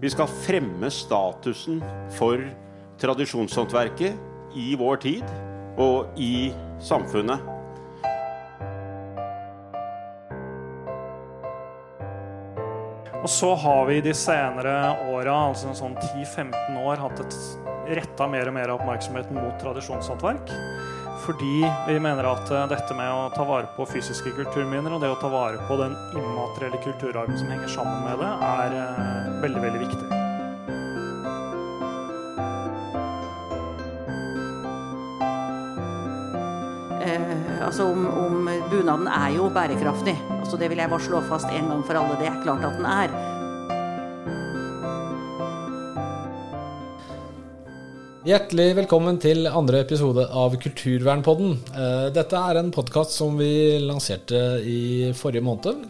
Vi skal fremme statusen for tradisjonshåndverket i vår tid og i samfunnet. Og så har vi de senere åra, altså sånn 10-15 år, hatt et retta mer og mer oppmerksomheten mot tradisjonshåndverk. Fordi vi mener at eh, dette med å ta vare på fysiske kulturminner og det å ta vare på den immaterielle kulturarven som henger sammen med det, er eh, veldig, veldig viktig. Eh, altså om, om bunaden er jo bærekraftig. Altså det vil jeg bare slå fast en gang for alle. Det er klart at den er. Hjertelig velkommen til andre episode av Kulturvernpodden. Eh, Dette er en podkast som vi lanserte i forrige måned.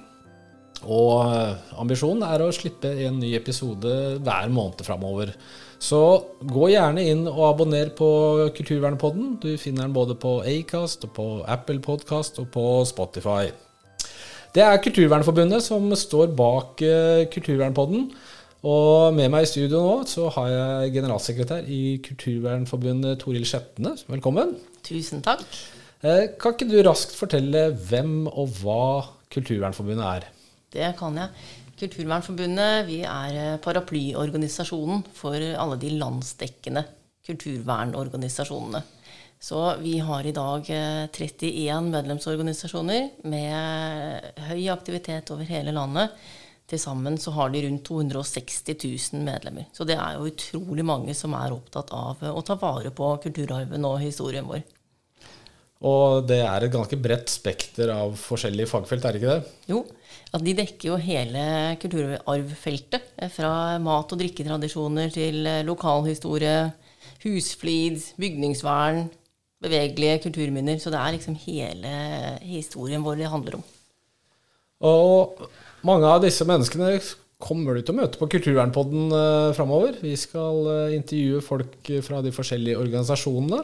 Og eh, ambisjonen er å slippe en ny episode hver måned framover. Så gå gjerne inn og abonner på Kulturvernpodden. Du finner den både på Acast, og på Apple Podcast og på Spotify. Det er Kulturvernforbundet som står bak eh, Kulturvernpodden. Og med meg i studio nå så har jeg generalsekretær i Kulturvernforbundet, Toril Skjetne. Velkommen. Tusen takk. Eh, Kan ikke du raskt fortelle hvem og hva Kulturvernforbundet er? Det kan jeg. Kulturvernforbundet vi er eh, paraplyorganisasjonen for alle de landsdekkende kulturvernorganisasjonene. Så vi har i dag eh, 31 medlemsorganisasjoner med høy aktivitet over hele landet. Til sammen så har de rundt 260 000 medlemmer. Så det er jo utrolig mange som er opptatt av eh, å ta vare på kulturarven og historien vår. Og det er et ganske bredt spekter av forskjellige fagfelt, er det ikke det? Jo, ja, de dekker jo hele kulturarvfeltet. eh, Fra mat- og drikketradisjoner til eh, lokalhistorie, husflid, bygningsvern, bevegelige kulturminner. Så det er liksom hele historien vår det handler om. Og mange av disse menneskene kommer du til å møte på Kulturvernpodden eh, framover. Vi skal eh, intervjue folk fra de forskjellige organisasjonene.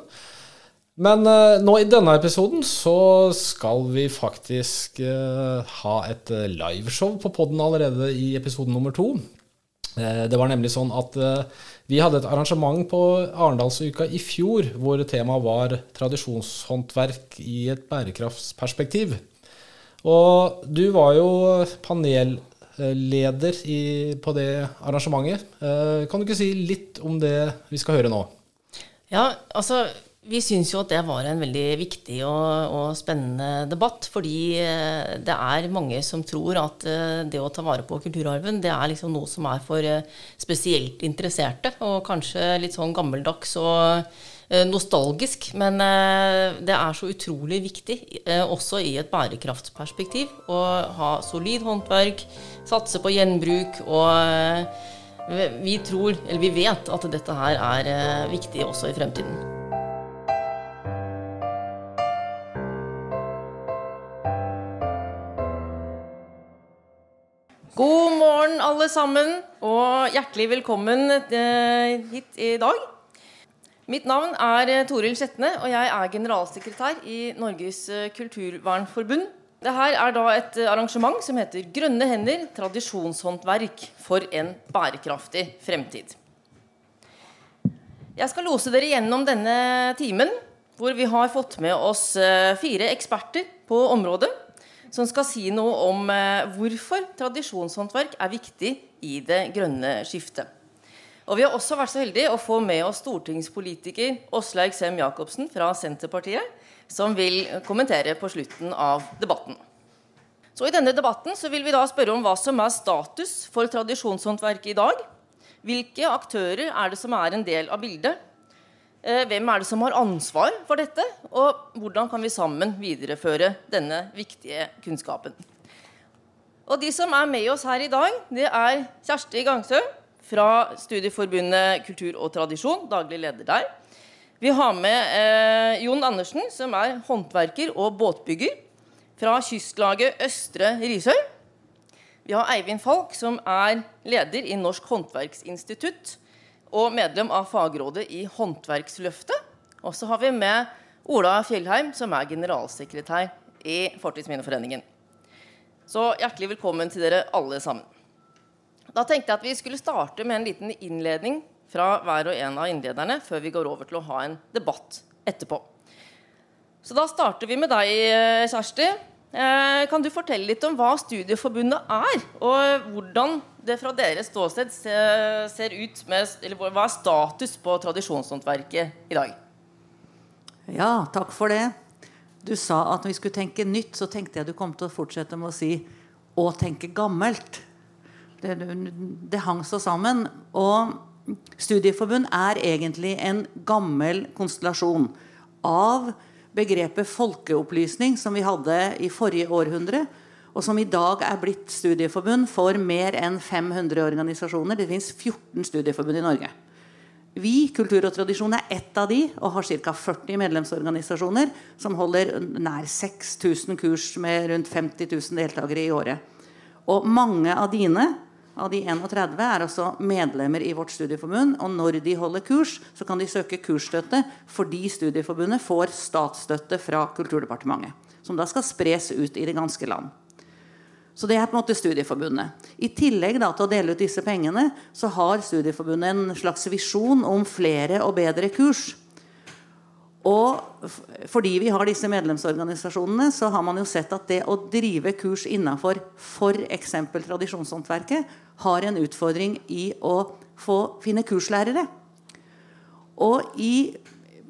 Men eh, nå i denne episoden så skal vi faktisk eh, ha et liveshow på podden allerede i episode nummer to. Det var nemlig sånn at vi hadde et arrangement på Arendalsuka i fjor hvor temaet var tradisjonshåndverk i et bærekraftsperspektiv. Og du var jo panelleder i, på det arrangementet. Eh, Kan du ikke si litt om det vi skal høre nå? Ja, altså vi syns jo at det var en veldig viktig og, og spennende debatt. Fordi eh, det er mange som tror at eh, det å ta vare på kulturarven, det er liksom noe som er for spesielt interesserte. Og kanskje litt sånn gammeldags og nostalgisk. Men eh, det er så utrolig viktig, eh, også i et bærekraftsperspektiv, å ha solid håndverk, satse på gjenbruk og eh, vi- tror, eller vi vet, at dette her er eh, viktig også i fremtiden. God morgen, alle sammen, og hjertelig velkommen eh, hit i dag. Mitt navn er eh, Toril Skjetne, og jeg er generalsekretær i Norges eh, kulturvernforbund. Dette er da et eh, arrangement som heter Grønne hender tradisjonshåndverk for en bærekraftig fremtid. Jeg skal lose dere gjennom denne timen, hvor vi har fått med oss fire eksperter på området som skal si noe om hvorfor tradisjonshåndverk er viktig i det grønne skiftet. Og Vi har også vært så heldige å få med oss stortingspolitiker Åslaug Sem-Jacobsen fra Senterpartiet, som vil kommentere på slutten av debatten. Så I denne debatten så vil vi da spørre om hva som er status for tradisjonshåndverket i dag. Hvilke aktører er det som er en del av bildet? Eh, Hvem er det som har ansvar for dette? Og hvordan kan vi sammen videreføre denne viktige kunnskapen? Og De som er med oss her i dag, det er Kjersti Gangsø fra Studieforbundet Kultur og Tradisjon, daglig leder der. Vi har med eh, Jon Andersen, som er håndverker og båtbygger fra kystlaget Østre Risør. Vi har Eivind Falk, som er leder i Norsk håndverksinstitutt og medlem av fagrådet i Håndverksløftet. Og så har vi med Ola Fjellheim, som er generalsekretær i Fortidsminneforeningen. Så hjertelig velkommen til dere alle sammen. Da tenkte jeg at vi skulle starte med en liten innledning fra hver og en av innlederne før vi går over til å ha en debatt etterpå. Så da starter vi med deg, Kjersti. Eh, kan du fortelle litt om hva Studieforbundet er, og hvordan det fra deres ståsted ser ut med, eller Hva er status på tradisjonshåndverket i dag? Ja, takk for det. Du sa at når vi skulle tenke nytt, så tenkte jeg du kom til å fortsette med å si 'å tenke gammelt'. Det, hang så sammen. Og studieforbund er egentlig en gammel konstellasjon av begrepet folkeopplysning, som vi hadde i forrige århundre, og som i dag er blitt studieforbund for mer enn 500 organisasjoner. Det fins 14 studieforbund i Norge. Vi, Kultur og tradisjon, er ett av de og har ca. 40 medlemsorganisasjoner som holder nær 6000 kurs med rundt 50 000 deltakere i året. Og mange av dine av de 31 er altså medlemmer i vårt studieforbund. Og når de holder kurs, så kan de søke kursstøtte fordi Studieforbundet får statsstøtte fra Kulturdepartementet. Som da skal spres ut i det ganske land. Så det er på en måte Studieforbundet. I tillegg da, til å dele ut disse pengene, så har Studieforbundet en slags visjon om flere og bedre kurs. Og fordi vi har disse medlemsorganisasjonene, så har man jo sett at det å drive kurs innafor f.eks. tradisjonshåndverket har en utfordring i å få, finne kurslærere. Og i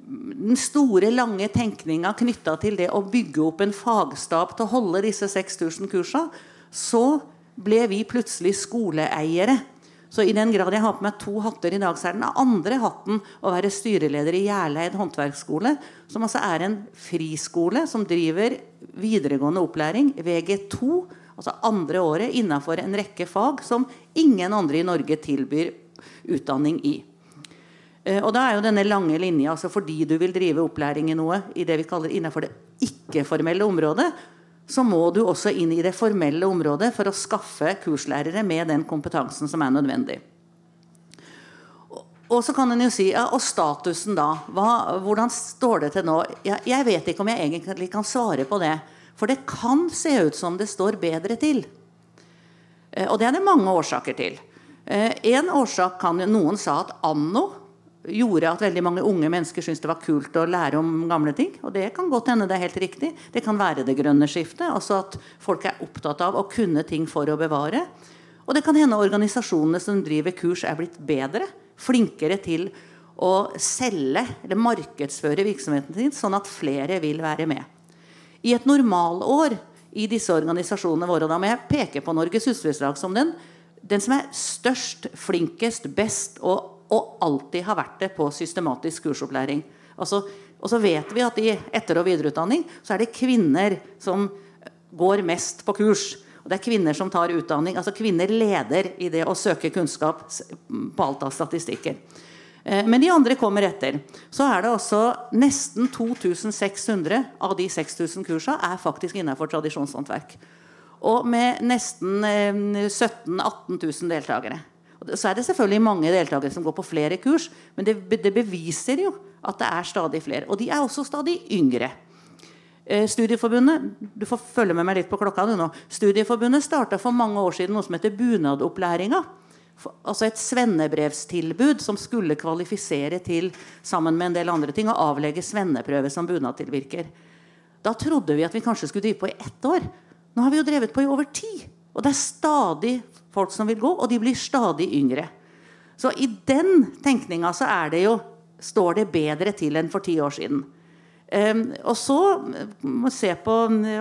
den store, lange tenkninga knytta til det å bygge opp en fagstab til å holde disse 6000 kursa, så ble vi plutselig skoleeiere så i den grad jeg har på meg to hatter i dag, så er den andre hatten å være styreleder i Gjerleid håndverksskole, som altså er en friskole som driver videregående opplæring, VG2, altså andre året, innenfor en rekke fag som ingen andre i Norge tilbyr utdanning i. Eh, og da er jo denne lange linja, altså fordi du vil drive opplæring i noe i det vi kaller innenfor det ikke-formelle området, så må du også inn i det formelle området for å skaffe kurslærere med den kompetansen som er nødvendig. Og så kan en jo si ja, Og statusen, da? Hva, hvordan står det til nå? Ja, jeg vet ikke om jeg egentlig kan svare på det. For det kan se ut som det står bedre til. Eh, og det er det mange årsaker til. Eh, en årsak kan jo Noen sa at anno gjorde at veldig mange unge mennesker syntes det var kult å lære om gamle ting. Og det kan godt hende det er helt riktig. Det kan være det grønne skiftet. Altså at folk er opptatt av å kunne ting for å bevare. Og det kan hende organisasjonene som driver kurs, er blitt bedre. Flinkere til å selge eller markedsføre virksomheten sin, sånn at flere vil være med. I et normalår i disse organisasjonene våre, og da må jeg peke på Norges Husflidslag som den, den som er størst, flinkest, best og og alltid har vært det på systematisk kursopplæring. Altså, og så vet vi at i etter- og videreutdanning så er det kvinner som går mest på kurs. Og det er kvinner som tar utdanning. altså Kvinner leder i det å søke kunnskap på alt av statistikker. Eh, men de andre kommer etter. Så er det også nesten 2600 av de 6000 kursa er faktisk innenfor tradisjonshåndverk. Og med nesten 17 000-18 000 deltakere. Så er det selvfølgelig mange deltakere som går på flere kurs, men det, det beviser jo at det er stadig flere. Og de er også stadig yngre. Eh, studieforbundet du får følge med meg litt på klokka nå. Studieforbundet starta for mange år siden noe som heter bunadopplæringa. Altså et svennebrevstilbud som skulle kvalifisere til sammen med en del andre ting, å avlegge svenneprøve som bunadtilvirker. Da trodde vi at vi kanskje skulle drive på i ett år. Nå har vi jo drevet på i over ti. Og det er stadig folk som vil gå, og de blir stadig yngre. Så i den tenkninga så er det jo står det bedre til enn for ti år siden. Um, og så må se på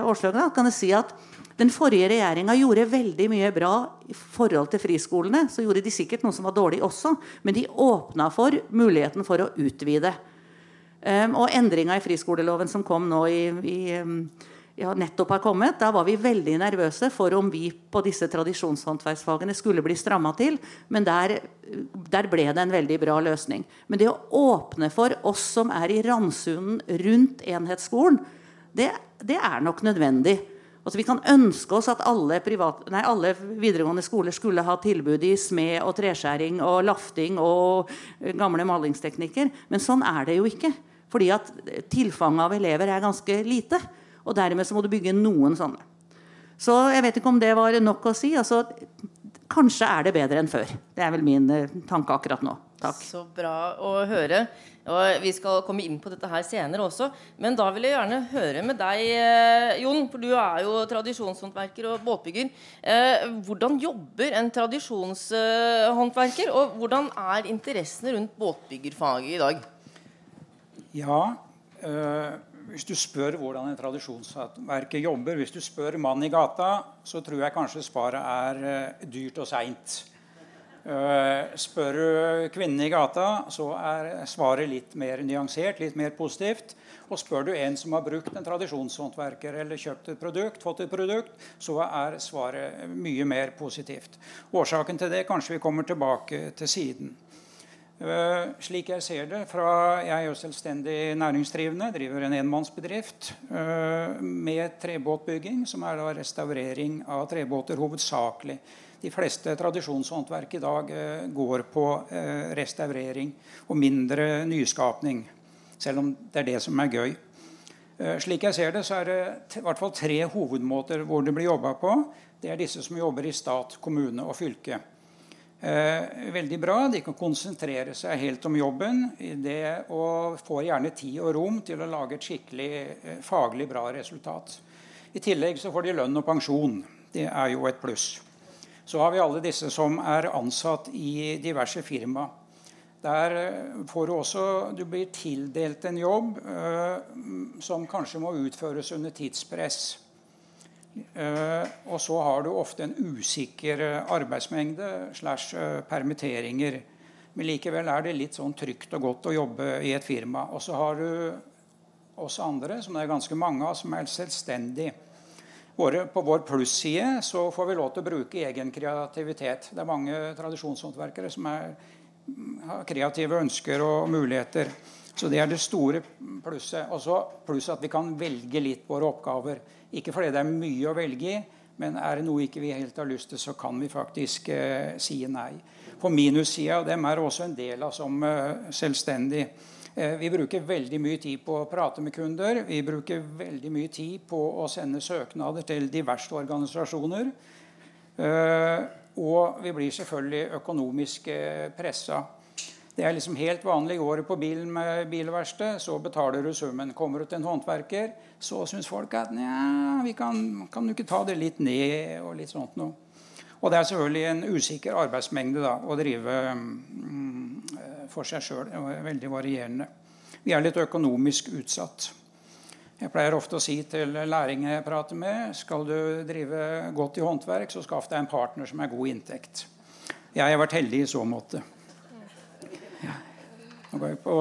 årslagene, kan jeg si at den forrige regjeringa gjorde veldig mye bra i forhold til friskolene. Så gjorde de sikkert noe som var dårlig også, men de åpna for muligheten for å utvide. Um, og endringa i friskoleloven som kom nå i, i um, ja, nettopp har kommet, da var vi veldig nervøse for om vi på disse tradisjonshåndverksfagene skulle bli stramma til. Men der, der, ble det en veldig bra løsning. Men det å åpne for oss som er i randsonen rundt enhetsskolen, det, det, er nok nødvendig. Altså, vi kan ønske oss at alle, privat, nei, alle, videregående skoler skulle ha tilbud i smed og treskjæring og lafting og gamle malingsteknikker. Men sånn er det jo ikke. Fordi at tilfanget av elever er ganske lite. Og dermed så må du bygge noen sånne. Så jeg vet ikke om det var nok å si. altså kanskje er det bedre enn før. Det er vel min eh, tanke akkurat nå. Takk. Så bra å høre. Og vi skal komme inn på dette her senere også. Men da vil jeg gjerne høre med deg, eh, Jon. For du er jo tradisjonshåndverker og båtbygger. Eh, hvordan jobber en tradisjonshåndverker? Og hvordan er interessene rundt båtbyggerfaget i dag? Ja, øh, hvis du spør hvordan en tradisjonshåndverker jobber, hvis du spør mannen i gata, så tror jeg kanskje svaret er øh, dyrt og seint. Uh, spør du kvinnen i gata, så er svaret litt mer nyansert, litt mer positivt. Og spør du en som har brukt en tradisjonshåndverker eller kjøpt et produkt, fått et produkt, så er svaret mye mer positivt. Årsaken til det kanskje vi kommer tilbake til siden. Uh, slik jeg ser det fra Jeg er jo selvstendig næringsdrivende, driver en enmannsbedrift uh, med trebåtbygging, som er da restaurering av trebåter hovedsakelig de fleste tradisjonshåndverk i dag eh, går på eh, restaurering og mindre nyskapning. Selv om det er det som er gøy. Eh, slik jeg ser det, så er det i hvert fall tre hovedmåter hvor det blir jobba på. Det er disse som jobber i stat, kommune og fylke. Veldig bra. De kan konsentrere seg helt om jobben det og får gjerne tid og rom til å lage et skikkelig faglig bra resultat. I tillegg så får de lønn og pensjon. Det er jo et pluss. Så har vi alle disse som er ansatt i diverse firma. Der eh, får du også Du blir tildelt en jobb eh, som kanskje må utføres under tidspress. Uh, og så har du ofte en usikker arbeidsmengde slash uh, permitteringer. Men likevel er det litt sånn trygt og godt å jobbe i et firma. Og så har du oss andre, som det er ganske mange av, som er selvstendige våre, på vår plusside så får vi lov til å bruke egen kreativitet. Det er mange tradisjonshåndverkere som er, har kreative ønsker og muligheter. Så det er det store plusset. Også pluss at vi kan velge litt våre oppgaver. Ikke fordi det er mye å velge i, men er det noe ikke vi helt har lyst til, så kan vi faktisk eh, si nei. På minussida, dem er også en del av som eh, selvstendig Eh, vi bruker veldig mye tid på å prate med kunder. Vi bruker veldig mye tid på å sende søknader til diverse organisasjoner. Eh, og vi blir selvfølgelig økonomisk eh, pressa. Det er liksom helt vanlig. Går du på bilen med bilverksted, så betaler du summen. Kommer du til en håndverker, så syns folk at nja, vi kan, kan du ikke ta det litt ned og litt sånt noe. Og det er selvfølgelig en usikker arbeidsmengde da, å drive mm, for seg sjøl. Veldig varierende. Vi er litt økonomisk utsatt. Jeg pleier ofte å si til lærlinger jeg prater med, skal du drive godt i håndverk, så skaff deg en partner som er god inntekt. Jeg har vært heldig i så måte. Nå går vi på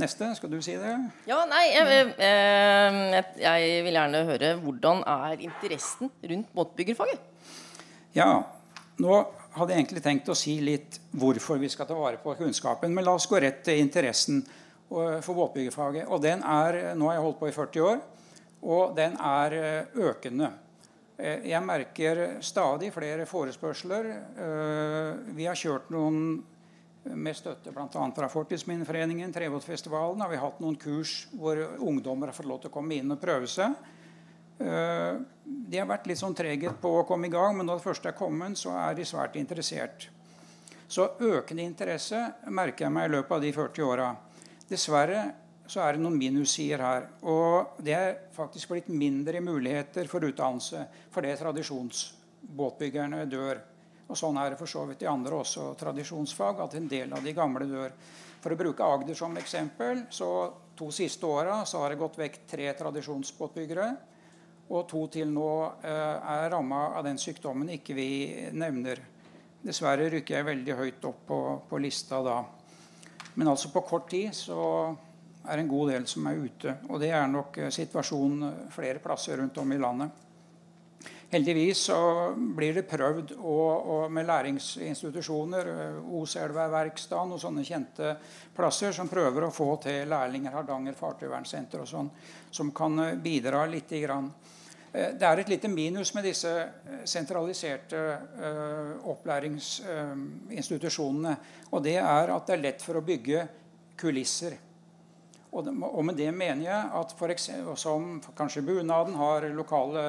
neste. Skal du si det? Ja, nei, jeg, jeg, jeg vil gjerne høre hvordan er interessen rundt båtbyggerfaget? Ja, nå hadde jeg egentlig tenkt å si litt hvorfor vi skal ta vare på kunnskapen. Men la oss gå rett til interessen for båtbyggerfaget. Og den er, Nå har jeg holdt på i 40 år, og den er eh, økende. Eh, jeg merker stadig flere forespørsler. Eh, vi har kjørt noen med støtte bl.a. fra Fortidsminneforeningen, Trebåtfestivalen, har vi hatt noen kurs hvor ungdommer har fått lov til å komme inn og prøve seg. Eh, de har vært litt sånn treghet på å komme i gang, men når det først er kommet, så er de svært interessert. Så økende interesse merker jeg meg i løpet av de 40 åra. Dessverre så er det noen minussider her. Og det er faktisk blitt mindre muligheter for utdannelse fordi tradisjonsbåtbyggerne dør. Og sånn er det for så vidt i andre også tradisjonsfag, at en del av de gamle dør. For å bruke Agder som eksempel, så to siste åra har det gått vekk tre tradisjonsbåtbyggere. Og to til nå eh, er ramma av den sykdommen ikke vi nevner. Dessverre rykker jeg veldig høyt opp på, på lista da. Men altså på kort tid så er en god del som er ute. Og det er nok eh, situasjonen flere plasser rundt om i landet. Heldigvis så blir det prøvd og, og med læringsinstitusjoner, eh, Oselva-verkstedet og sånne kjente plasser som prøver å få til lærlinger, Hardanger fartøyvernsenter og sånn, som kan bidra lite grann. Eh, det er et lite minus med disse eh, sentraliserte opplæringsinstitusjonene. Og det er at det er lett for å bygge kulisser. Og, med det mener jeg at for eksempel, som kanskje bunaden har lokale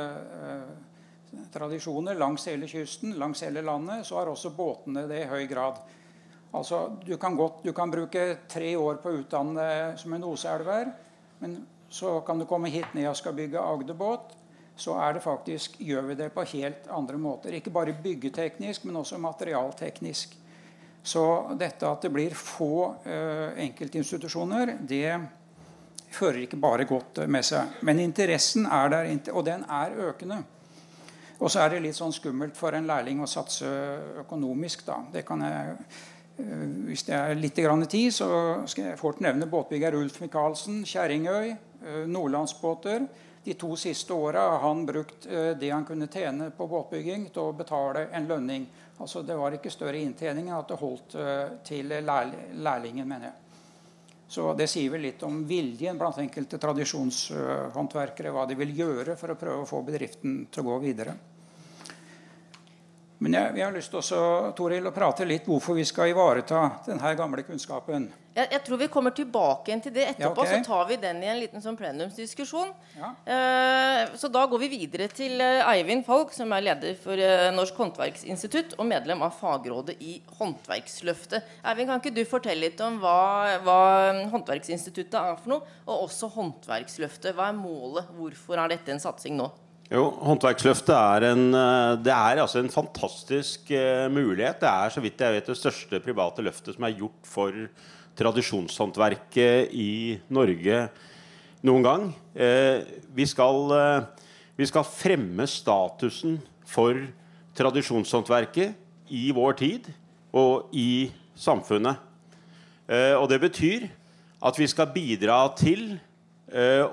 tradisjoner langs hele kysten, langs hele landet, så har også båtene det i høy grad. Altså, du kan, godt, du kan bruke tre år på å utdanne som en oseelver, men så kan du komme hit ned og skal bygge Agderbåt. Så er det faktisk, gjør vi det på helt andre måter. Ikke bare byggeteknisk, men også materialteknisk. Så dette at det blir få uh, enkeltinstitusjoner, det fører ikke bare godt med seg. Men interessen er der, og den er økende. Og så er det litt sånn skummelt for en lærling å satse økonomisk. da. Det kan jeg, eh, Hvis det er litt tid, så skal jeg fort nevne båtbygger Ulf Michaelsen, Kjerringøy, eh, Nordlandsbåter. De to siste åra har han brukt eh, det han kunne tjene på båtbygging, til å betale en lønning. Altså Det var ikke større inntjening enn at det holdt til lærlingen, mener jeg. Så Det sier vel litt om viljen blant enkelte tradisjonshåndverkere. Hva de vil gjøre for å prøve å få bedriften til å gå videre. Men jeg, jeg har lyst til også, Toril, å prate litt hvorfor vi skal ivareta denne gamle kunnskapen. Jeg, jeg tror vi kommer tilbake til det etterpå. Ja, okay. Så tar vi den i en liten sånn plenumsdiskusjon. Ja. Uh, så da går vi videre til uh, Eivind Falk, som er leder for uh, Norsk håndverksinstitutt og medlem av fagrådet i Håndverksløftet. Eivind, kan ikke du fortelle litt om hva, hva Håndverksinstituttet er for noe? Og også Håndverksløftet. Hva er målet? Hvorfor er dette en satsing nå? Jo, Håndverksløftet er en, eh, det er altså en fantastisk uh, mulighet. Det er så vidt jeg vet det største private løftet som er gjort for tradisjonshåndverket i Norge noen gang. Vi, skal, vi skal fremme statusen for tradisjonshåndverket i vår tid og i samfunnet. og det betyr at vi skal bidra til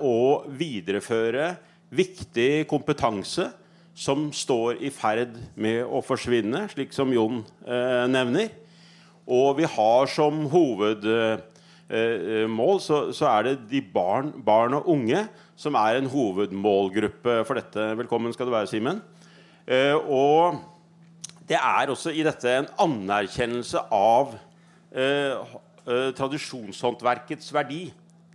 å videreføre viktig kompetanse som står i ferd med å forsvinne, slik som Jon eh, nevner. Og vi har som hovedmål eh, så, så, er det de barn, barn, og unge som er en hovedmålgruppe for dette. Velkommen skal du være, Simen. Eh, og det er også i dette en anerkjennelse av eh, eh, tradisjonshåndverkets verdi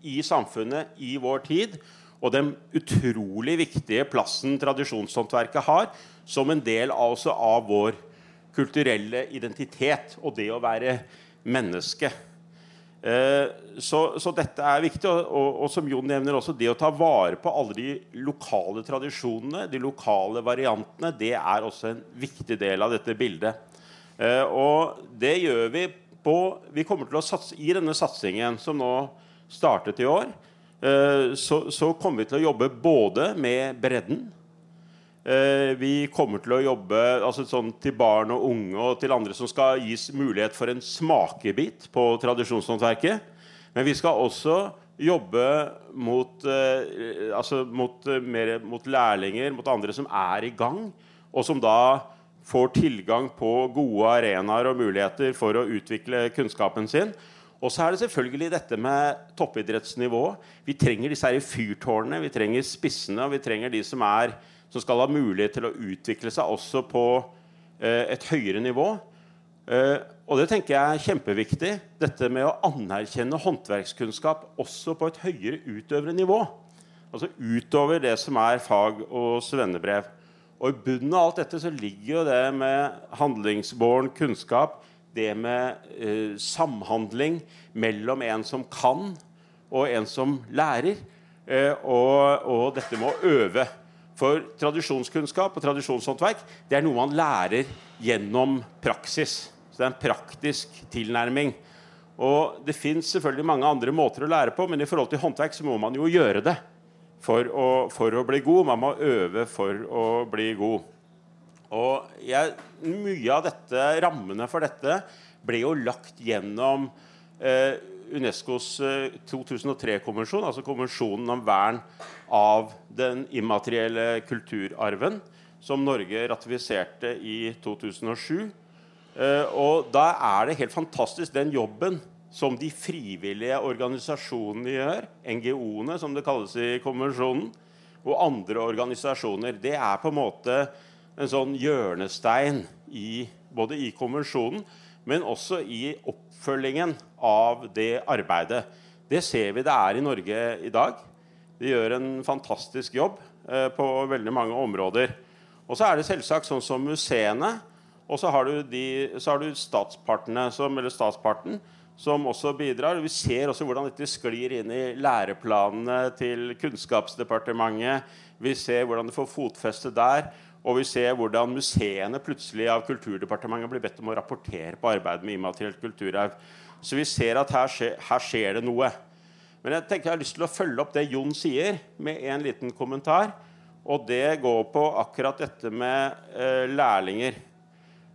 i samfunnet i vår tid og den utrolig viktige plassen tradisjonshåndverket har som en del altså av vår kulturelle identitet og det å være menneske. Eh, så, så, dette er viktig. Og, og, og, som Jon nevner også, det å ta vare på alle de lokale tradisjonene, de lokale variantene, det er også en viktig del av dette bildet. Eh, og det gjør vi på Vi kommer til å satse i denne satsingen som nå startet i år. Eh, så, så, kommer vi til å jobbe både med bredden eh, Vi kommer til å jobbe altså sånn til barn og unge og til andre som skal gis mulighet for en smakebit på tradisjonshåndverket. Men vi skal også jobbe mot, eh, altså mot, mer, mot lærlinger, mot andre som er i gang, og som da får tilgang på gode arenaer og muligheter for å utvikle kunnskapen sin. Og så er det selvfølgelig dette med toppidrettsnivå. Vi trenger disse her fyrtårnene, vi trenger spissene, og vi trenger de som, er, som skal ha mulighet til å utvikle seg også på eh, et høyere nivå. Eh, og det tenker jeg er kjempeviktig. Dette med å anerkjenne håndverkskunnskap også på et høyere utøvende nivå. Altså utover det som er fag- og svennebrev. Og i bunnen av alt dette så ligger jo det med handlingsbåren kunnskap det med eh, samhandling mellom en som kan, og en som lærer. Eh, og, og, dette med å øve. For tradisjonskunnskap og tradisjonshåndverk det er noe man lærer gjennom praksis. Så det er en praktisk tilnærming. Og Det fins selvfølgelig mange andre måter å lære på, men i forhold til håndverk så må man jo gjøre det for å, for å bli god. Man må øve for å bli god. Og jeg, Mye av dette, rammene for dette ble jo lagt gjennom eh, Unescos eh, 2003-konvensjon, altså konvensjonen om vern av den immaterielle kulturarven, som Norge ratifiserte i 2007. Eh, og da er det helt fantastisk den jobben som de frivillige organisasjonene gjør, NGO-ene som det kalles i konvensjonen, og andre organisasjoner. Det er på en måte en sånn hjørnestein i, både i konvensjonen, men også i oppfølgingen av det arbeidet. Det ser vi det er i Norge i dag. De gjør en fantastisk jobb eh, på veldig mange områder. Og så er det selvsagt sånn som museene. Og så har du, de, så har du statspartene, som, eller statsparten, som også bidrar. Vi ser også hvordan dette sklir inn i læreplanene til Kunnskapsdepartementet. Vi ser hvordan det får fotfeste der. Og vi ser hvordan museene plutselig av Kulturdepartementet blir bedt om å rapportere på arbeidet med immaterielt kulturarv. Så vi ser at her skjer, her skjer det noe. Men jeg tenker jeg har lyst til å følge opp det Jon sier, med en liten kommentar. Og det går på akkurat dette med eh, lærlinger.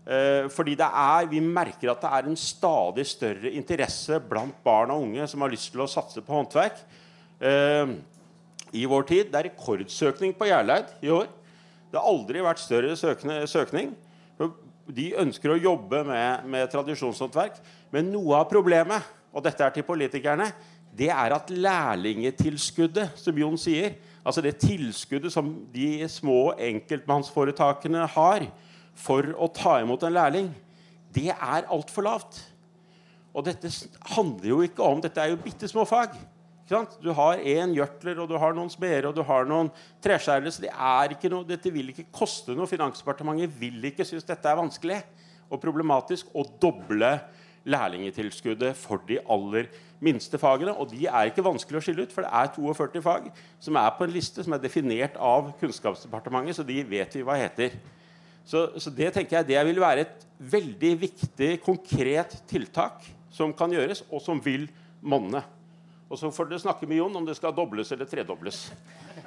Eh, fordi er, vi merker at det er en stadig større interesse blant barn og unge som har lyst til å satse på håndverk. Eh, I vår tid. Det er rekordsøkning på Gjerleid i år. Det har aldri vært større søkning. De ønsker å jobbe med, med tradisjonshåndverk. Men noe av problemet, og dette er til politikerne, det er at lærlingetilskuddet, som Jon sier, Altså det tilskuddet som de små enkeltmannsforetakene har for å ta imot en lærling, det er altfor lavt. Og dette handler jo ikke om Dette er jo bitte små fag. Du har én gjørtler, og du har noen smeder og du har noen treskjærere. Så det er ikke noe, dette vil ikke koste noe. Finansdepartementet vil ikke synes dette er vanskelig og problematisk å doble lærlingetilskuddet for de aller minste fagene. Og de er ikke vanskelig å skille ut, for det er 42 fag som er på en liste som er definert av Kunnskapsdepartementet, så de vet vi hva heter. Så, så det tenker jeg det vil være et veldig viktig, konkret tiltak som kan gjøres, og som vil monne. Og så får dere snakke med Jon om det skal dobles eller tredobles.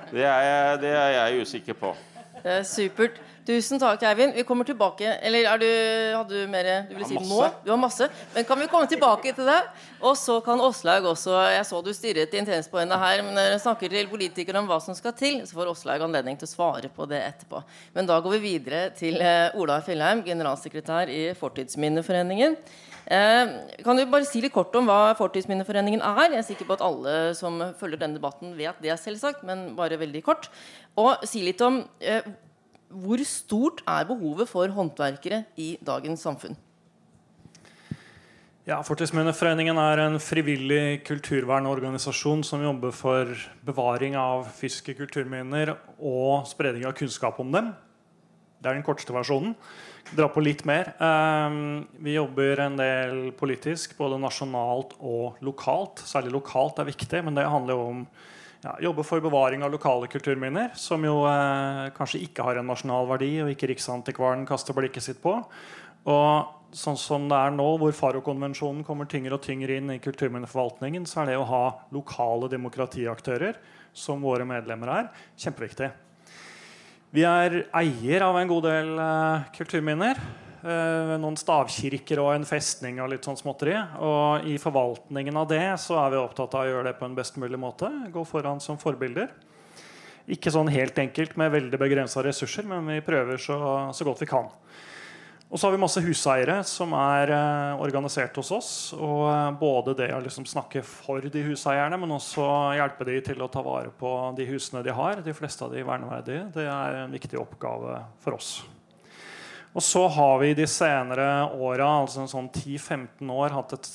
Det er jeg, det er jeg usikker på. Det er supert. Tusen takk, Eivind. Vi kommer tilbake Eller er du, hadde du mer du ville si nå? Du har masse. Men kan vi komme tilbake til det? Og så kan Åslaug også Jeg så du stirret intenst på henne her, men når hun snakker til politikere om hva som skal til, så får Åslaug anledning til å svare på det etterpå. Men da går vi videre til eh, Ola Fjellheim, generalsekretær i Fortidsminneforeningen. Eh, kan du bare si litt kort om hva Fortidsminneforeningen er? Jeg er sikker på at alle som følger denne debatten, vet det, selvsagt, men bare veldig kort. Og si litt om eh, hvor stort er behovet for håndverkere i dagens samfunn? Ja, Fortidsminneforeningen er en frivillig kulturvernorganisasjon som jobber for bevaring av fysiske kulturminner og spredning av kunnskap om dem. Det er den korteste versjonen. Dra på litt mer. Ehm, vi jobber en del politisk, både nasjonalt og lokalt. Særlig lokalt er viktig, men det handler jo om ja, jobbe for bevaring av lokale kulturminner, som jo eh, kanskje ikke har en nasjonal verdi, og ikke Riksantikvaren kaster blikket sitt på. Og sånn som det er nå, hvor Faro-konvensjonen kommer tyngre og tyngre inn i kulturminneforvaltningen, så er det å ha lokale demokratiaktører, som våre medlemmer er, kjempeviktig. Vi er eier av en god del uh, kulturminner. Uh, noen stavkirker og en festning og litt sånn småtteri. Og i forvaltningen av det så er vi opptatt av å gjøre det på en best mulig måte. Gå foran som forbilder. Ikke sånn helt enkelt med veldig begrensa ressurser, men vi prøver så, så, godt vi kan. Og så har vi masse huseiere som er eh, organisert hos oss. Og eh, både det å liksom snakke for de huseierne, men også hjelpe de til å ta vare på de husene de har. De fleste av de verneverdige. Det er en viktig oppgave for oss. Og så har vi de senere åra, altså sånn 10-15 år, hatt et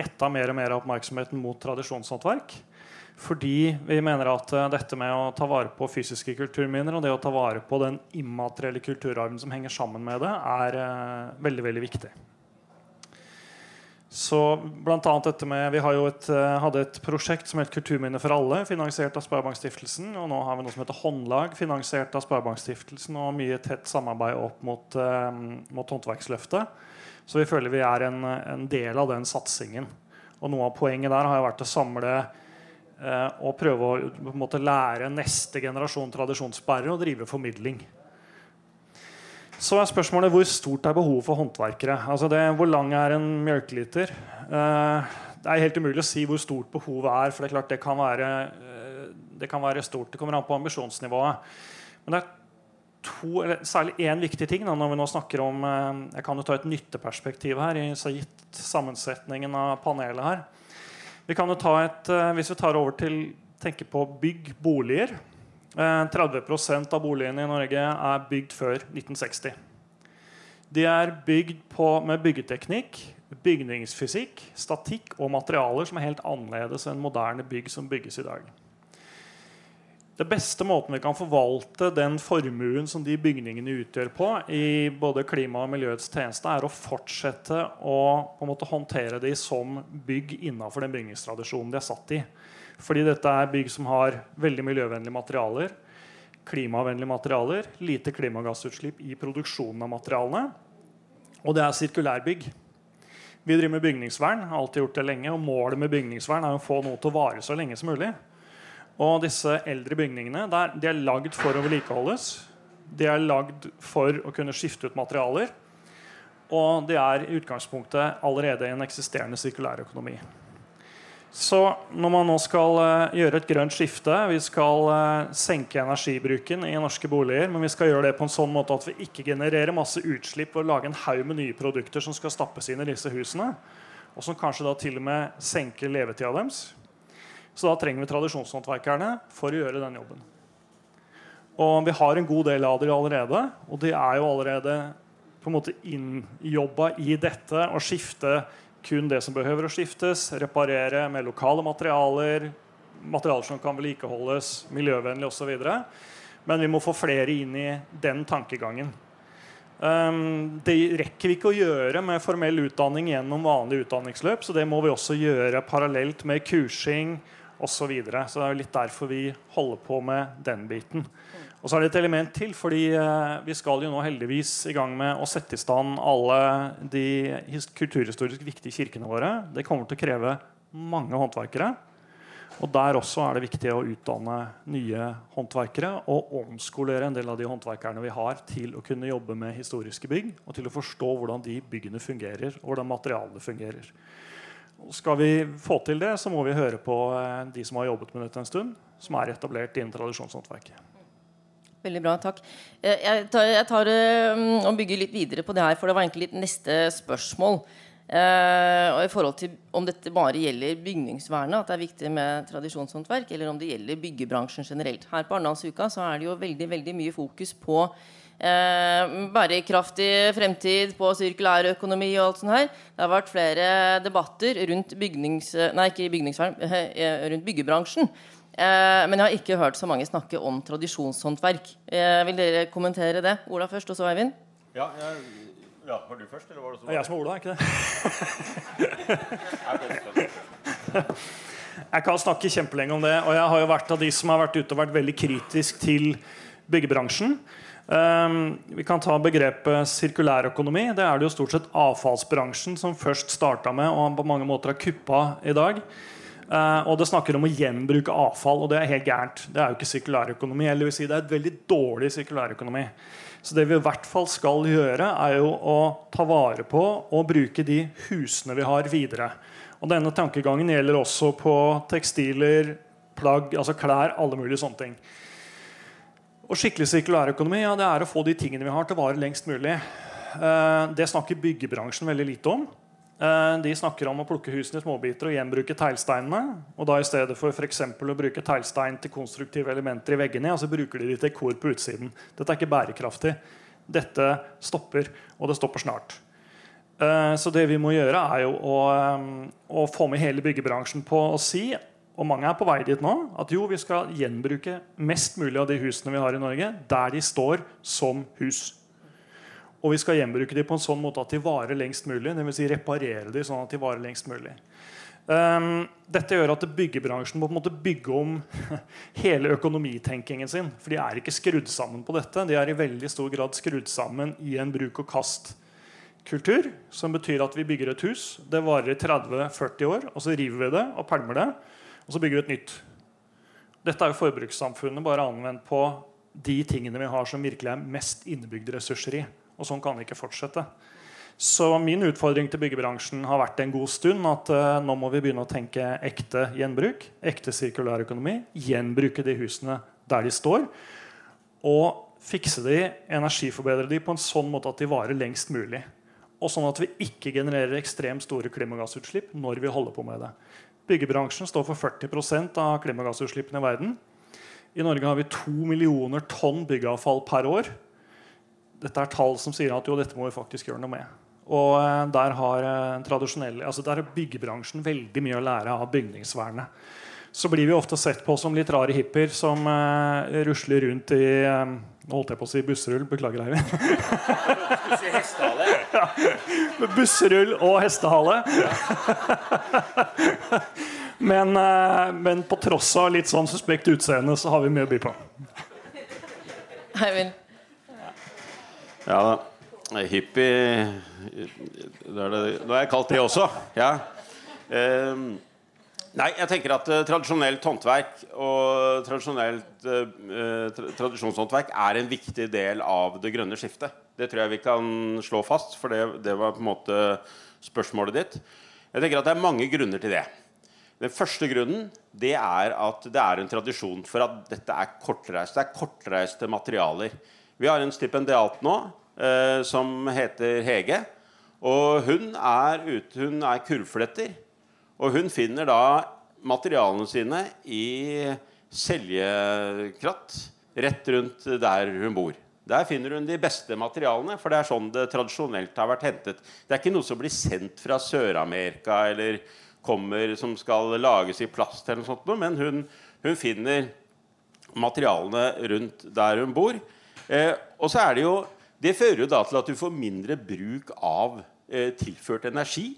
retta mer og mer oppmerksomheten mot tradisjonshåndverk. Fordi vi mener at uh, dette med å ta vare på fysiske kulturminner og det å ta vare på den immaterielle kulturarven som henger sammen med det, er uh, veldig, veldig viktig. Så blant annet dette med, Vi et, uh, hadde et prosjekt som het Kulturminne for alle, finansiert av Sparebankstiftelsen. Og nå har vi noe som heter Håndlag, finansiert av Sparebankstiftelsen. Og mye tett samarbeid opp mot, mot Håndverksløftet. Så vi føler vi er en, en, del av den satsingen. Og noe av poenget der har vært å samle og prøve å måte, lære neste generasjon tradisjonsbærere å drive formidling. Så er spørsmålet hvor stort er behovet for håndverkere. Altså det, hvor lang er en mjølkeliter? Eh, det er helt umulig å si hvor stort behovet er. For det er klart det kan være, eh, det kan være stort. Det kommer an på ambisjonsnivået. Men det er to, eller særlig én viktig ting da, når vi nå snakker om eh, Jeg kan jo ta et nytteperspektiv her, gitt sammensetningen av panelet her. Vi kan jo ta et, eh, Hvis vi tar over til tenker på bygg, boliger 30 eh, av boligene i Norge er bygd før 1960. De er bygd på, med byggeteknikk, bygningsfysikk, statikk og materialer som er helt annerledes enn moderne bygg som bygges i dag. Det beste måten vi kan forvalte den formuen som de bygningene utgjør på, i både klima og miljøets tjeneste, er å fortsette å måte, håndtere de som bygg innafor den bygningstradisjonen de er satt i. Fordi dette er bygg som har veldig miljøvennlige materialer, klimavennlige materialer, lite klimagassutslipp i produksjonen av materialene. Og det er sirkulærbygg. Vi driver med bygningsvern, har alltid gjort det lenge, og målet med bygningsvern er å få noe til å vare så lenge som mulig. Og disse eldre bygningene der, de er lagd for å vedlikeholdes. De er lagd for å kunne skifte ut materialer. Og de er i utgangspunktet allerede i en eksisterende sirkulærøkonomi. Så når man nå skal uh, gjøre et grønt skifte, vi skal uh, senke energibruken i norske boliger, men vi skal gjøre det på en sånn måte at vi ikke genererer masse utslipp og lager en haug med nye produkter som skal stappes inn i disse husene, og som kanskje da til og med senker levetida deres, så da trenger vi tradisjonshåndverkerne for å gjøre den jobben. Og vi har en god del av dem allerede. Og de er jo allerede på en måte innjobba i dette å skifte kun det som behøver å skiftes, reparere med lokale materialer, materialer som kan vedlikeholdes, miljøvennlig osv. Men vi må få flere inn i den tankegangen. Um, det rekker vi ikke å gjøre med formell utdanning gjennom vanlig utdanningsløp, så det må vi også gjøre parallelt med kursing, osv. Så, videre. så det er jo litt derfor vi holder på med den biten. Og så er det et element til, fordi eh, vi skal jo nå heldigvis i gang med å sette i stand alle de kulturhistorisk viktige kirkene våre. Det kommer til å kreve mange håndverkere. Og der også er det viktig å utdanne nye håndverkere og omskolere en del av de håndverkerne vi har, til å kunne jobbe med historiske bygg og til å forstå hvordan de byggene fungerer, og hvordan materialene fungerer. Skal vi få til det, så må vi høre på eh, de som har jobbet med dette en stund, som er etablert innen tradisjonshåndverket. Veldig bra, takk. Eh, jeg tar, jeg tar um, og bygger litt videre på det her, for det var egentlig litt neste spørsmål. Uh, og i forhold til Om dette bare gjelder bygningsvernet, at det er viktig med tradisjonshåndverk, eller om det gjelder byggebransjen generelt. Her på Arendalsuka er det jo veldig, veldig mye fokus på Eh, bærekraftig fremtid på sirkulær økonomi og alt sånt her. Det har vært flere debatter rundt, bygnings, nei, ikke bygningsvern, eh, rundt byggebransjen. Eh, men jeg har ikke hørt så mange snakke om tradisjonshåndverk. Eh, vil dere kommentere det? Ola først, og så Eivind. Ja, jeg, ja, Var du først, eller var det så? Er jeg som er Ola, ikke det? jeg kan snakke kjempelenge om det. Og jeg har jo vært av de som har vært ute og vært veldig kritisk til byggebransjen. Um, vi kan ta begrepet sirkulærøkonomi. Det er det jo stort sett avfallsbransjen som først starta med og på mange måter har kuppa i dag. Uh, og det snakker om å gjenbruke avfall, og det er helt gærent. Det er jo ikke sirkulærøkonomi. Eller vil si det er et veldig dårlig sirkulærøkonomi. Så det vi i hvert fall skal gjøre, er jo å ta vare på og bruke de husene vi har, videre. Og denne tankegangen gjelder også på tekstiler, plagg, altså klær, alle mulige sånne ting. Og skikkelig sirkulærøkonomi ja, det er å få de tingene vi har, til å vare lengst mulig. Eh, det snakker byggebransjen veldig lite om. Eh, de snakker om å plukke husene i småbiter og gjenbruke teglsteinene. Og da I stedet for, eksempel, å bruke teglstein til konstruktive elementer i veggene, ja, så bruker de de til kor på utsiden. Dette er ikke bærekraftig. Dette stopper, og det stopper snart. Eh, så det vi må gjøre, er jo å, å få med hele byggebransjen på å si og mange er på vei dit nå, at jo, vi skal gjenbruke mest mulig av de husene vi har i Norge, der de står som hus. Og vi skal gjenbruke de på en sånn måte at de varer lengst mulig. Dvs. Si reparere de sånn at de varer lengst mulig. Um, dette gjør at byggebransjen må på en måte bygge om hele økonomitenkingen sin. For de er ikke skrudd sammen på dette. De er i veldig stor grad skrudd sammen i en bruk-og-kast-kultur. Som betyr at vi bygger et hus. Det varer i 30-40 år, og så river vi det og pælmer det. Og så bygger vi et nytt. Dette er jo forbrukssamfunnet bare anvendt på de tingene vi har som virkelig er mest innebygde ressurser i. Og sånn kan det ikke fortsette. Så min utfordring til byggebransjen har vært en god stund at uh, nå må vi begynne å tenke ekte gjenbruk, ekte sirkulærøkonomi, gjenbruke de husene der de står, og fikse de, energiforbedre de på en sånn måte at de varer lengst mulig. Og sånn at vi ikke genererer ekstremt store klimagassutslipp når vi holder på med det. Byggebransjen står for 40 av klimagassutslippene i verden. I Norge har vi to millioner tonn byggeavfall per år. Dette er tall som sier at jo, dette må vi faktisk gjøre noe med. Og eh, der har, eh, altså der har byggebransjen veldig mye å lære av bygningsvernet. Så blir vi ofte sett på som litt rare hippier som eh, rusler rundt i eh, Nå holdt jeg på å si busserull. Beklager, Eivind. ja. Busserull og hestehale. men, eh, men på tross av litt sånn suspekt utseende, så har vi mye å by på. Eivind? Ja da. Hippie det er det, Nå har jeg kalt det også. Ja. Ehm, nei, jeg tenker at uh, tradisjonelt håndverk og tradisjonelt uh, tra tradisjonshåndverk er en viktig del av det grønne skiftet. Det tror jeg vi kan slå fast, for det, det var på en måte spørsmålet ditt. Jeg tenker at Det er mange grunner til det. Den første grunnen det er at det er en tradisjon for at dette er kortreiste. Det er kortreiste materialer. Vi har en stipendiat nå uh, som heter Hege. Og hun er, ute, hun er kurvfletter. Og hun finner da materialene sine i Seljekratt, rett rundt der hun bor. Der finner hun de beste materialene, for det er sånn det tradisjonelt har vært hentet. Det er ikke noe som blir sendt fra Sør-Amerika eller kommer som skal lages i plast, eller noe sånt, men hun, hun finner materialene rundt der hun bor. Eh, og så er det jo Det fører jo da til at du får mindre bruk av eh, tilført energi.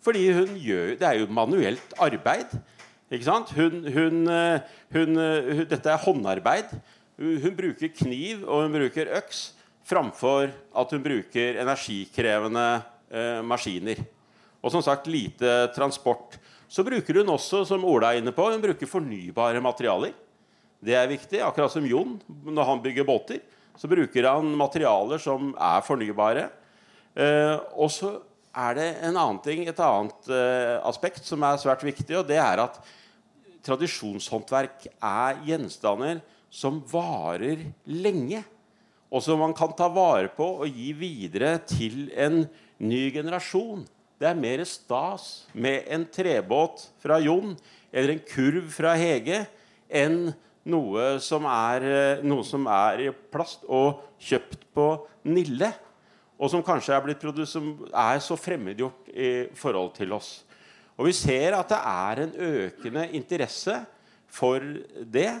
Fordi hun gjør Det er jo manuelt arbeid. Ikke sant? Hun, hun, eh, eh, hun, dette er håndarbeid. Hun bruker kniv og hun bruker øks framfor at hun bruker energikrevende eh, maskiner. Og som sagt lite transport. Så bruker hun også, som Ola er inne på, hun bruker fornybare materialer. Det er viktig. Akkurat som Jon når han bygger båter så bruker han materialer som er fornybare. Eh, og så er det en annen ting, et annet uh, aspekt som er svært viktig, og det er at tradisjonshåndverk er gjenstander som varer lenge. Og som man kan ta vare på og gi videre til en ny generasjon. Det er mer stas med en trebåt fra Jon eller en kurv fra Hege enn noe som er, eh, noe som er i plast og kjøpt på Nille. Og som kanskje er, blitt som er så fremmedgjort i forhold til oss. Og vi ser at det er en økende interesse for det.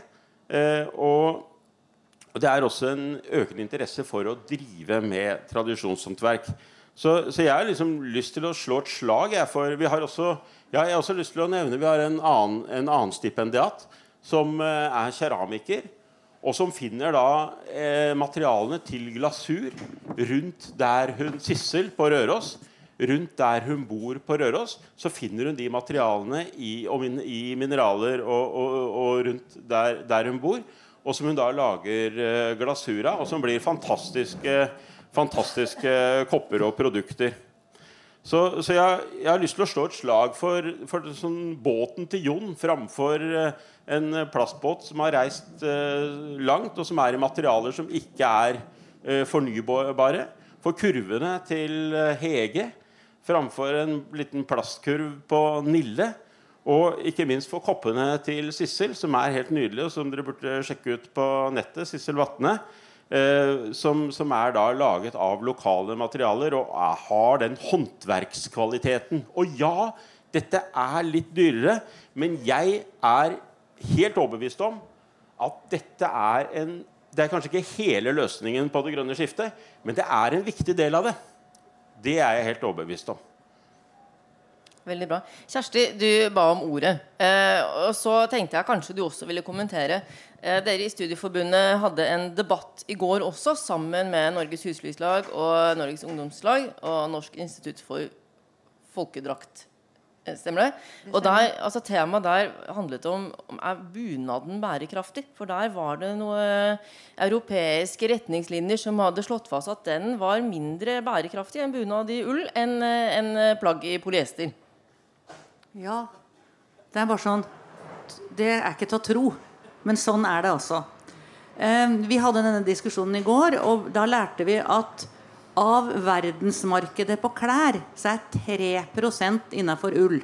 Eh, og det er også en økende interesse for å drive med tradisjonshåndverk. Så, så, jeg har liksom lyst til å slå et slag. Jeg, for vi har også, jeg har også lyst til å nevne Vi har en annen, en annen stipendiat som eh, er keramiker, og som finner da eh, materialene til glasur rundt der hun Sissel på Røros rundt der hun bor på Røros, så finner hun de materialene i, i mineraler og, og, og rundt der, der, hun bor. Og som hun da lager eh, glasur av, og som blir fantastiske, fantastiske kopper og produkter. Så, så jeg, jeg, har lyst til å slå et slag for, for sånn båten til Jon framfor eh, en plastbåt som har reist eh, langt, og som er i materialer som ikke er eh, fornybare. For kurvene til eh, Hege framfor en liten plastkurv på Nille. Og ikke minst for koppene til Sissel, som er helt nydelige, og som dere burde sjekke ut på nettet. Sissel Vatne. Eh, som, som, er da laget av lokale materialer og er, har den håndverkskvaliteten. Og ja, dette er litt dyrere, men jeg er helt overbevist om at dette er en Det er kanskje ikke hele løsningen på det grønne skiftet, men det er en viktig del av det. Det er jeg helt overbevist om. Veldig bra. Kjersti, du ba om ordet. Eh, og så tenkte jeg kanskje du også ville kommentere. Eh, dere i Studieforbundet hadde en debatt i går også, sammen med Norges Huslyslag og Norges Ungdomslag og Norsk institutt for folkedrakt. Eh, stemmer det? Og der, altså Temaet der handlet om, om er bunaden bærekraftig. For der var det noen europeiske retningslinjer som hadde slått fast at den var mindre bærekraftig enn bunad i ull enn en plagg i polyester. Ja. Det er bare sånn Det er ikke til å tro. Men sånn er det altså. Vi hadde denne diskusjonen i går, og da lærte vi at av verdensmarkedet på klær så er 3 innafor ull.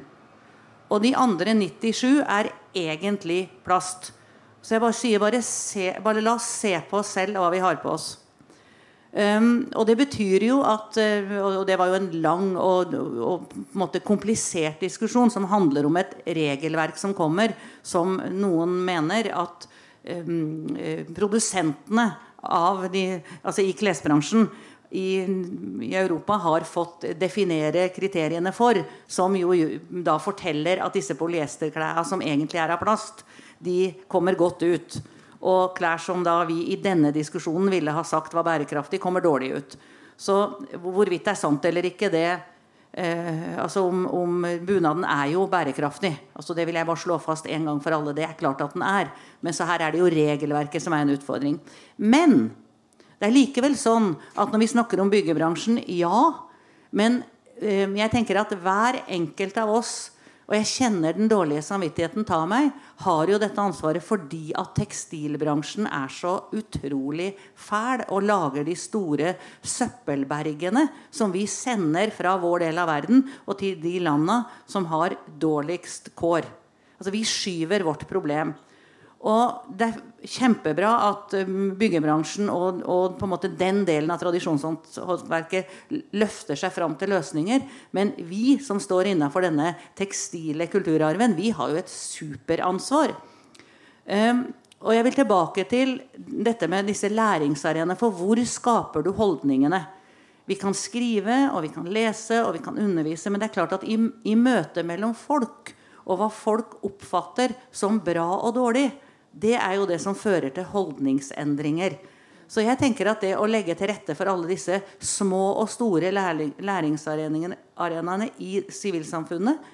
Og de andre 97 er egentlig plast. Så jeg bare sier bare, se, bare la oss se på oss selv hva vi har på oss. Um, og det betyr jo at uh, Og det var jo en lang og, og, og komplisert diskusjon som handler om et regelverk som kommer, som noen mener at um, produsentene av de, altså i klesbransjen i, i, Europa har fått definere kriteriene for, som jo da forteller at disse polyesterklærne som egentlig er av plast, de kommer godt ut. Og klær som da vi i denne diskusjonen ville ha sagt var bærekraftig, kommer dårlig ut. Så hvorvidt det er sant eller ikke, det eh, altså om, om, Bunaden er jo bærekraftig. altså Det vil jeg bare slå fast en gang for alle. Det er klart at den er. Men så her er det jo regelverket som er en utfordring. Men det er likevel sånn at når vi snakker om byggebransjen, ja. Men eh, jeg tenker at hver enkelt av oss og jeg kjenner den dårlige samvittigheten ta meg, har jo dette ansvaret fordi at tekstilbransjen er så utrolig fæl og lager de store søppelbergene som vi sender fra vår del av verden og til de landa som har dårligst kår. Altså Vi skyver vårt problem. Og det er kjempebra at um, byggebransjen og, og, på en måte den delen av tradisjonshåndverket løfter seg fram til løsninger. Men vi som står innafor denne tekstile kulturarven, vi har jo et superansvar. Um, og jeg vil tilbake til dette med disse læringsarenaene. For hvor skaper du holdningene? Vi kan skrive, og vi kan lese, og vi kan undervise. Men det er klart at i, i møte mellom folk, og hva folk oppfatter som bra og dårlig, det er jo det som fører til holdningsendringer. Så jeg tenker at det å legge til rette for alle disse små og store læringsarenaene i sivilsamfunnet,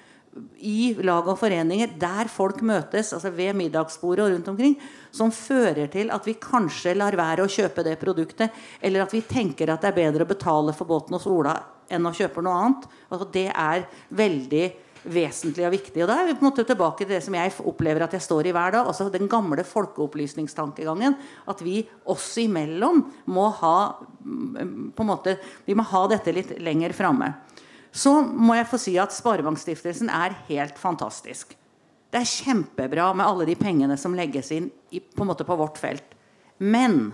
i lag og foreninger, der folk møtes, altså ved middagsbordet og rundt omkring, som fører til at vi kanskje lar være å kjøpe det produktet, eller at vi tenker at det er bedre å betale for båten hos Ola enn å kjøpe noe annet. Altså, det er veldig vesentlig og viktig. Og Da er vi på en måte tilbake til det som jeg opplever at jeg står i hver dag. altså Den gamle folkeopplysningstankegangen. At vi oss imellom må ha på en måte, vi må ha dette litt lenger framme. Så må jeg få si at Sparebankstiftelsen er helt fantastisk. Det er kjempebra med alle de pengene som legges inn i, på, en måte på vårt felt. Men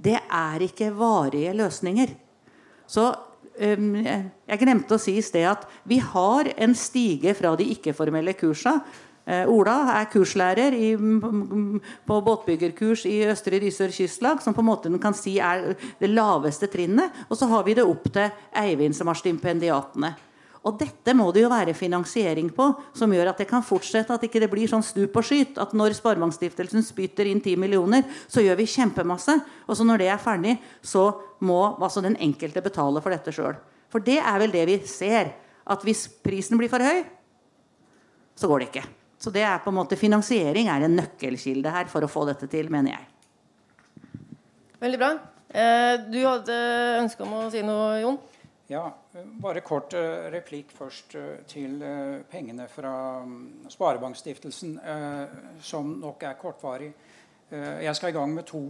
det er ikke varige løsninger. Så jeg glemte å si i sted at vi har en stige fra de ikke-formelle kursa. Eh, Ola er kurslærer i, på båtbyggerkurs i Østre Risør kystlag, som på en måte kan si er det laveste trinnet. Og så har vi det opp til Eivind, som har stipendiatene. Og dette må det jo være finansiering på, som gjør at det kan fortsette. At ikke det blir sånn stup og skyt. At når Sparebankstiftelsen spytter inn 10 millioner, så gjør vi kjempemasse. Og så når det er ferdig, så må altså den enkelte betale for dette sjøl. For det er vel det vi ser. At hvis prisen blir for høy, så går det ikke. Så det er på en måte finansiering er en nøkkelkilde her for å få dette til, mener jeg. Veldig bra. Eh, du hadde ønske om å si noe, Jon? Ja, bare kort uh, replikk først uh, til uh, pengene fra um, Sparebankstiftelsen, som nok er kortvarig. jeg skal i gang med to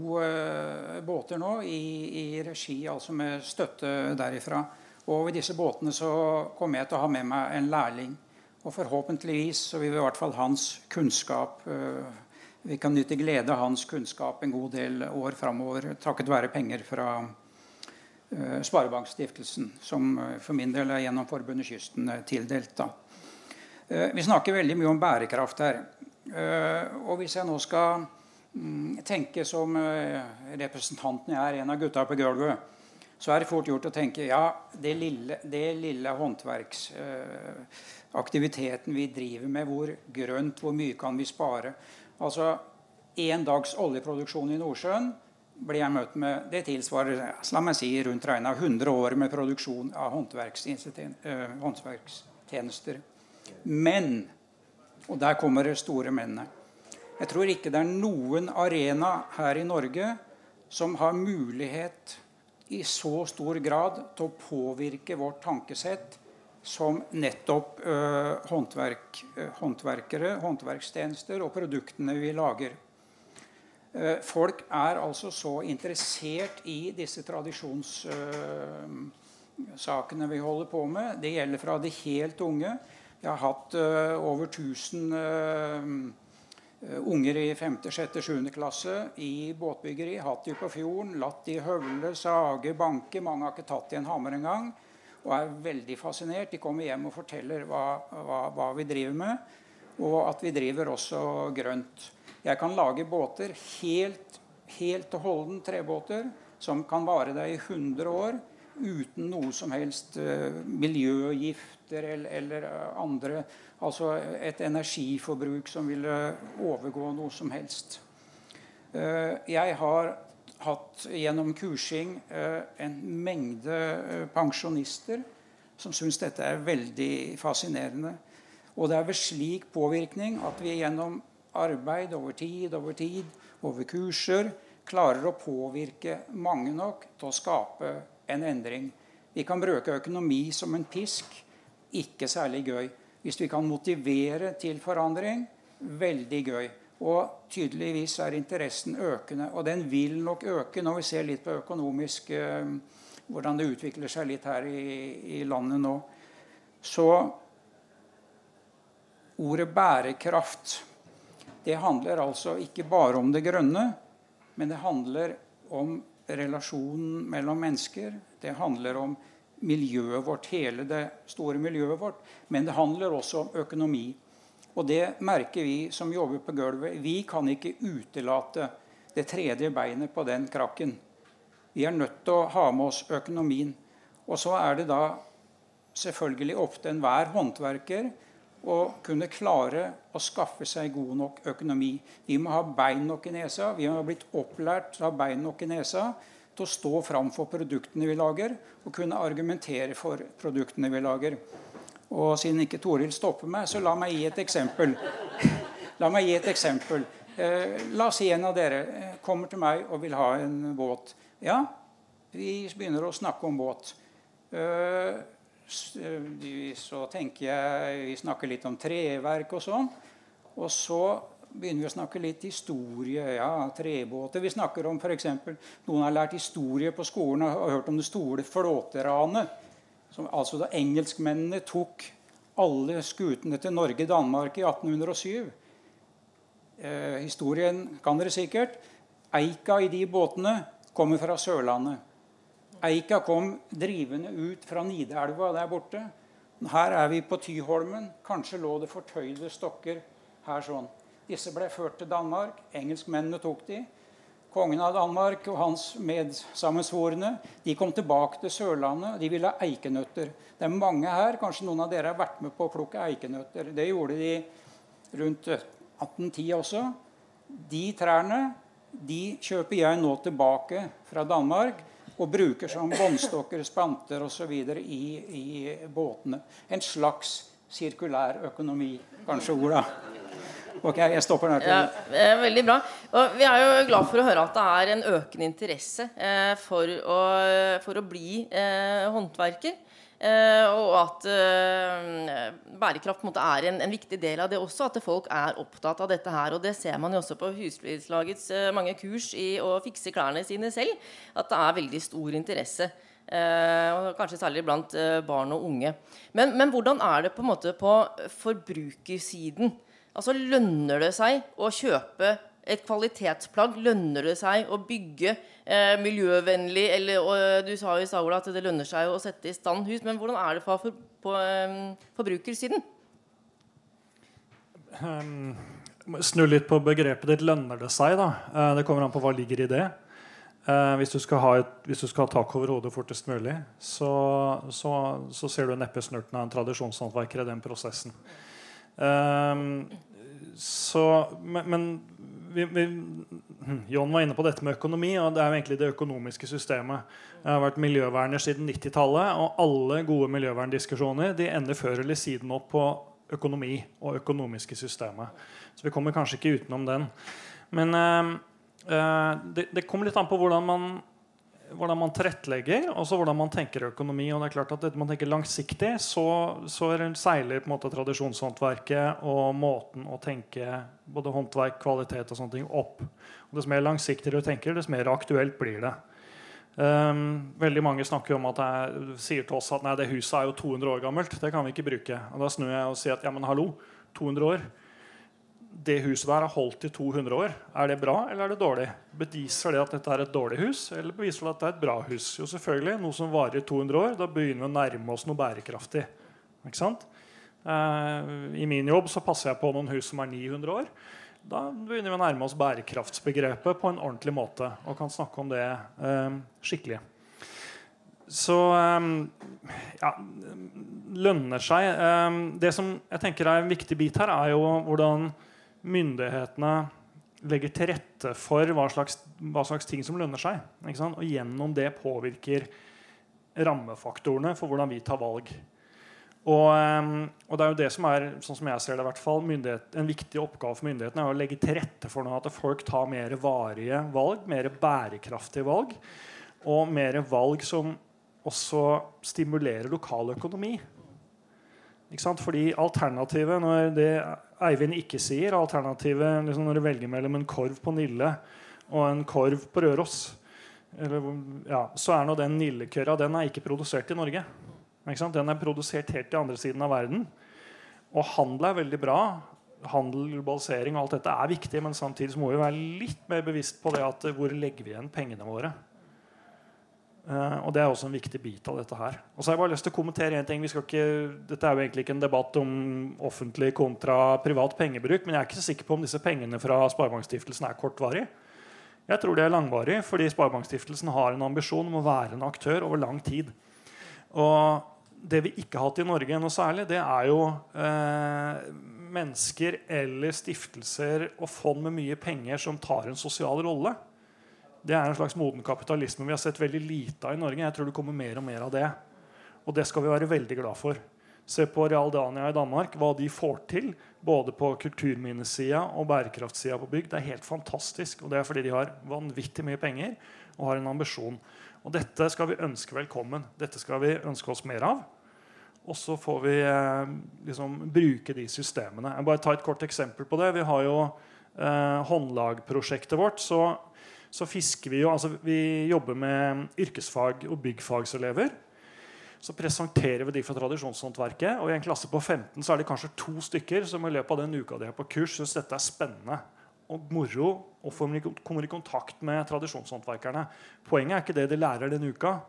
båter nå i, i, regi, altså med støtte derifra. Og i disse båtene så kommer jeg til å ha med meg en lærling. Og forhåpentligvis så vil vi i hvert fall hans kunnskap Vi kan nyte glede av hans kunnskap en god del år framover takket være penger fra Eh, Sparebankstiftelsen, som eh, for min del er gjennom Forbundet Kysten eh, tildelt. da. Vi snakker veldig mye om bærekraft her. Og hvis jeg nå skal mm, tenke som representanten jeg er, en av gutta på gulvet, så er det fort gjort å tenke ja, det lille, det lille håndverksaktiviteten vi driver med, hvor grønt, hvor mye kan vi spare? Altså én dags oljeproduksjon i Nordsjøen blir jeg møtt med Det tilsvarer la meg si, rundt regna 100 år med produksjon av eh, håndverkstjenester. Men Og der kommer det store mennene. Jeg tror ikke det er noen arena her i Norge som har mulighet i så stor grad til å påvirke vårt tankesett som nettopp øh, håndverk, øh, håndverkere, håndverkstjenester og produktene vi lager. Eh, folk er altså så interessert i disse tradisjonssakene vi holder på med. Det gjelder fra de helt unge. Jeg har hatt eh, over 1000 Eh, unger i 5., 6., 7. klasse i båtbyggeri. Hatt de på fjorden, latt de høvle, sage, banke. Mange har ikke tatt i en hammer engang. Og er veldig fascinert. De kommer hjem og forteller hva, hva, hva vi driver med. Og at vi driver også grønt. Jeg kan lage båter helt, helt og holden trebåter som kan vare deg i 100 år uten noe som helst uh, miljøgifter eller, eller andre Altså et energiforbruk som ville overgå noe som helst. Eh, jeg har hatt gjennom kursing eh, en mengde eh, pensjonister som syns dette er veldig fascinerende. Og det er ved slik påvirkning at vi gjennom arbeid over tid, over tid, over kurser, klarer å påvirke mange nok til å skape en endring. Vi kan bruke økonomi som en pisk. Ikke særlig gøy. Hvis vi kan motivere til forandring, veldig gøy. Og tydeligvis er interessen økende. Og den vil nok øke når vi ser litt på økonomisk eh, hvordan det utvikler seg litt her i, i landet nå. Så ordet bærekraft det handler altså ikke bare om det grønne, men det handler om relasjonen mellom mennesker. Det handler om miljøet vårt, hele det store miljøet vårt. Men det handler også om økonomi. Og det merker vi som jobber på gulvet. Vi kan ikke utelate det tredje beinet på den krakken. Vi er nødt til å ha med oss økonomien. Og så er det da selvfølgelig til enhver håndverker å kunne klare å skaffe seg god nok økonomi. Vi må ha bein nok i nesa. Vi har blitt opplært til å ha bein nok i nesa til å stå fram for produktene vi lager, og kunne argumentere for produktene vi lager. Og siden ikke Toril stopper meg, så la meg gi et eksempel. La meg gi et eksempel. Eh, la oss si en av dere eh, kommer til meg og vil ha en båt. Ja, vi begynner å snakke om båt. Eh, så tenker jeg Vi snakker litt om treverk og sånn. Og så begynner vi å snakke litt historie. ja, Trebåter. Vi snakker om f.eks. Noen har lært historie på skolen og har hørt om det store flåteranet. Som, altså da engelskmennene tok alle skutene til Norge-Danmark i 1807. Eh, historien kan dere sikkert. Eika i de båtene kommer fra Sørlandet. Eika kom drivende ut fra Nidelva der borte. Her er vi på Tyholmen. Kanskje lå det fortøyde stokker her sånn. Disse ble ført til Danmark. Engelskmennene tok de. Kongen av Danmark og hans medsammensvorne de kom tilbake til Sørlandet. De ville ha eikenøtter. Det er mange her, kanskje noen av dere har vært med på å plukke eikenøtter. Det gjorde de rundt 1810 også. De trærne de kjøper jeg nå tilbake fra Danmark og bruker som båndstokker, spanter osv. I, i båtene. En slags sirkulær økonomi, kanskje, Ola. Ok, jeg stopper der. Ja, veldig bra. Og vi er jo glad for å høre at det er en økende interesse eh, for, å, for, å, bli eh, håndverker. Eh, og at eh, bærekraft måte, er en, en, viktig del av det også. At folk er opptatt av dette her. Og det ser man jo også på Husflidslagets eh, mange kurs i å fikse klærne sine selv. At det er veldig stor interesse. Og kanskje særlig blant barn og unge. Men, men hvordan er det på, en på forbrukersiden? Altså lønner det seg å kjøpe et kvalitetsplagg? Lønner det seg å bygge eh, miljøvennlig? Eller, og, du sa jo i stad at det lønner seg å sette i stand hus. Men hvordan er det for, for, på eh, forbrukersiden? Um, snu litt på begrepet ditt 'lønner det seg'. da. Uh, det kommer an på hva ligger i det. Uh, hvis, du et, hvis, du skal ha tak over hodet fortest mulig, så, så, så ser du neppe snurten av en tradisjonshåndverker i den prosessen. Um, så, men, men vi, vi, John var inne på dette med økonomi, og det er jo egentlig det økonomiske systemet. Jeg har vært miljøverner siden 90-tallet, og alle gode miljøverndiskusjoner de ender før eller siden opp på økonomi og økonomiske systemet. Så vi kommer kanskje ikke utenom den. Men eh, det, det kommer litt an på hvordan man hvordan man tilrettelegger, og så hvordan man tenker økonomi. og det er klart at Når man tenker langsiktig, så, så seiler på en måte tradisjonshåndverket og måten å tenke både håndverk, kvalitet og sånne ting opp. Og Dess mer langsiktig du tenker, dess mer aktuelt blir det. Um, veldig mange snakker om at jeg sier til oss at nei, det huset er jo 200 år gammelt. Det kan vi ikke bruke. Og Da snur jeg og sier at ja, men hallo, 200 år. Det huset der har holdt i 200 år. Er det bra eller er det dårlig? Beviser det at dette er et dårlig hus, eller beviser det at det er et bra hus? Jo, selvfølgelig. Noe som varer i 200 år. Da begynner vi å nærme oss noe bærekraftig. Ikke sant? Eh, I min jobb så passer jeg på noen hus som er 900 år. Da begynner vi å nærme oss bærekraftsbegrepet på en ordentlig måte og kan snakke om det eh, skikkelig. Så ja, lønner seg. Det som jeg tenker er en viktig bit her, er jo hvordan myndighetene legger til rette for hva slags, hva slags ting som lønner seg. Og gjennom det påvirker rammefaktorene for hvordan vi tar valg. Og, og, det er jo det som er sånn som jeg ser det i hvert fall, en viktig oppgave for myndighetene er å legge til rette for at folk tar mer varige valg, mer bærekraftige valg. Og mer valg som også stimulerer lokal økonomi. Fordi alternativet, når det Eivind ikke sier, alternativet liksom når du velger mellom en korv på Nille og en korv på Røros, eller, ja, så er nå den Nillekørra den er ikke produsert i Norge. Den er produsert helt til andre siden av verden. Og handel er veldig bra. Handel, globalisering og alt dette er viktig, men samtidig må vi være litt mer bevisst på det at hvor legger vi igjen pengene våre. Uh, og Det er også en viktig bit av dette her. Og så har jeg bare lyst til å kommentere en ting. Ikke, dette er jo egentlig ikke en debatt om offentlig kontra privat pengebruk, men jeg er ikke så sikker på om disse pengene fra Sparebankstiftelsen er kortvarig. Jeg tror det er langvarig, fordi Sparebankstiftelsen har en ambisjon om å være en aktør over lang tid. Og det vi ikke har hatt i Norge noe særlig, det er jo uh, mennesker eller stiftelser og fond med mye penger som tar en sosial rolle. Det er en slags moden kapitalisme vi har sett veldig lite av i Norge. Jeg tror det kommer mer og mer av det. Og det skal vi være veldig glad for. Se på Realdania i Danmark, hva de får til. Både på kulturminnesida og bærekraftsida på bygg. Det er helt fantastisk. Og det er fordi de har vanvittig mye penger og har en ambisjon. Og dette skal vi ønske velkommen. Dette skal vi ønske oss mer av. Og så får vi eh, liksom, bruke de systemene. Jeg bare ta et kort eksempel på det. Vi har jo eh, håndlagprosjektet vårt. så så fisker vi jo altså Vi jobber med yrkesfag- og byggfagselever. Så presenterer vi de for tradisjonshåndverket. Og i en klasse på 15 så er det kanskje to stykker som i løpet av den uka de er på kurs, syns dette er spennende og moro og kommer i kontakt med tradisjonshåndverkerne. Poenget er ikke det de lærer den uka,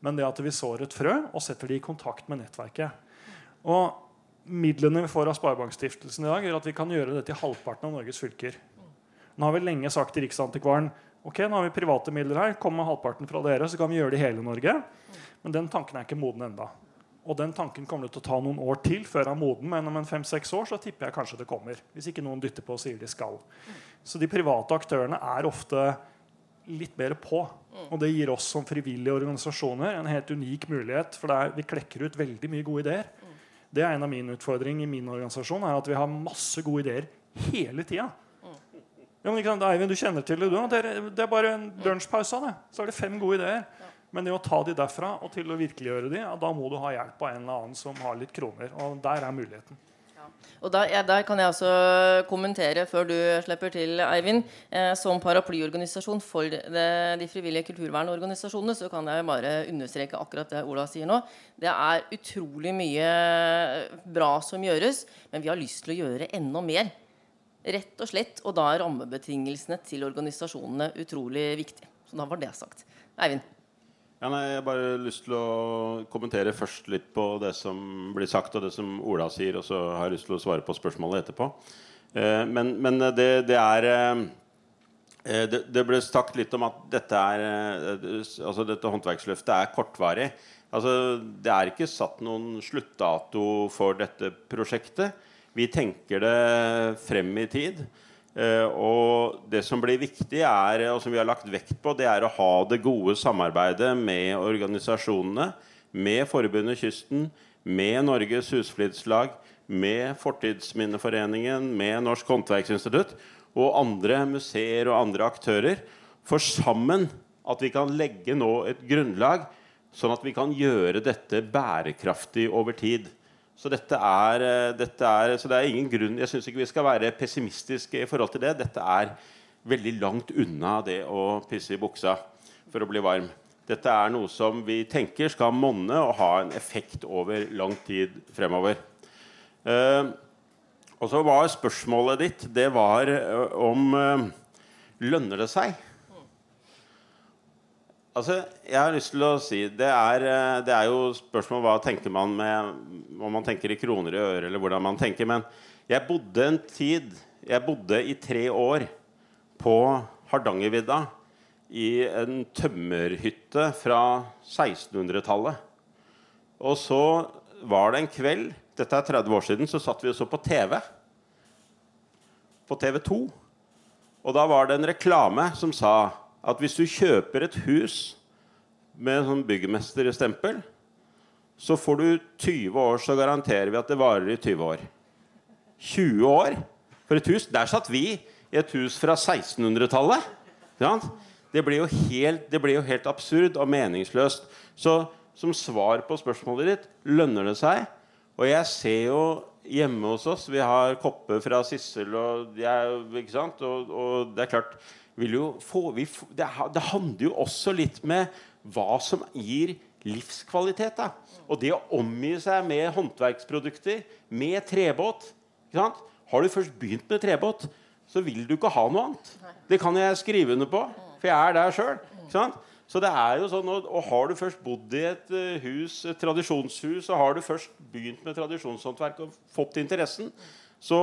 men det at vi sår et frø og setter de i kontakt med nettverket. Og Midlene vi får av Sparebankstiftelsen i dag, gjør at vi kan gjøre det til halvparten av Norges fylker. Nå har vi lenge sagt til Riksantikvaren Ok, nå har vi private midler her. Kom med halvparten fra dere, så kan vi gjøre det i hele Norge. Men den tanken er ikke moden enda. Og den tanken kommer det til å ta noen år til før den er moden. Men om en fem-seks år så tipper jeg kanskje det kommer. Hvis ikke noen dytter på og sier de skal. Så de private aktørene er ofte litt mer på. Og det gir oss som frivillige organisasjoner en helt unik mulighet. For er, vi klekker ut veldig mye gode ideer. Det er en av mine utfordringer i min organisasjon. er at vi har masse gode ideer hele tida. Ja, men sant, Eivind, du kjenner til det, du. Det er, det bare en lunsjpause av det. Så er det fem gode ideer. Men det å ta de derfra og til å virkeliggjøre de, ja, da må du ha hjelp av en eller annen som har litt kroner. Og der er muligheten. Og der, ja, der, kan jeg også kommentere, før du slipper til, Eivind. Eh, som paraplyorganisasjon for de, de frivillige kulturvernorganisasjonene så kan jeg bare understreke akkurat det Ola sier nå. Det er utrolig mye bra som gjøres, men vi har lyst til å gjøre enda mer. Rett og slett. Og da er rammebetingelsene til organisasjonene utrolig viktige. Så da var det sagt. Eivind? Ja, nei, jeg har bare lyst til å kommentere først litt på det som blir sagt, og det som Ola sier, og så har jeg lyst til å svare på spørsmålet etterpå. Eh, men, men det, det, er eh, eh det, det, ble sagt litt om at dette, er, eh, altså dette håndverksløftet er kortvarig. Altså, det er ikke satt noen sluttdato for dette prosjektet. Vi tenker det frem i tid. Uh, og det som blir viktig, er, og som vi har lagt vekt på, det er å ha det gode samarbeidet med organisasjonene, med Forbundet Kysten, med Norges Husflidslag, med Fortidsminneforeningen, med Norsk Håndverksinstitutt og andre museer og andre aktører. For sammen at vi kan legge nå et grunnlag, sånn at vi kan gjøre dette bærekraftig over tid. Så dette er, eh, dette er, så det er ingen grunn Jeg syns ikke vi skal være pessimistiske i forhold til det. Dette er veldig langt unna det å pisse i buksa for å bli varm. Dette er noe som vi tenker skal monne og ha en effekt over lang tid fremover. Uh, Og så var spørsmålet ditt Det var eh, om eh, Lønner det seg? Altså, jeg har lyst til å si Det er, eh, det er jo spørsmål hva tenker man med Om man tenker i kroner i øre, eller hvordan man tenker. Men jeg bodde en tid Jeg bodde i tre år på Hardangervidda i en tømmerhytte fra 1600-tallet. Og så var det en kveld Dette er 30 år siden. Så satt vi og så på TV. På TV 2. Og da var det en reklame som sa at hvis du kjøper et hus med sånn byggmesterstempel, så får du 20 år, så garanterer vi at det varer i 20 år. 20 år for et hus? Der satt vi i et hus fra 1600-tallet. Det blir jo helt, jo helt absurd og meningsløst. Så som svar på spørsmålet ditt lønner det seg. Og jeg ser jo hjemme hos oss Vi har kopper fra Sissel, og, jeg? Og, og det er klart få, vi, det, det, handler jo også litt med hva som gir livskvalitet. Da. Og det å omgi seg med håndverksprodukter, med trebåt Har du først begynt med trebåt, så vil du ikke ha noe annet. Det kan jeg skrive under på, for jeg er der sjøl. Så det er jo sånn, og, og Har du først bodd i et uh, hus, et tradisjonshus, og har du først begynt med tradisjonshåndverk og fått interessen, så,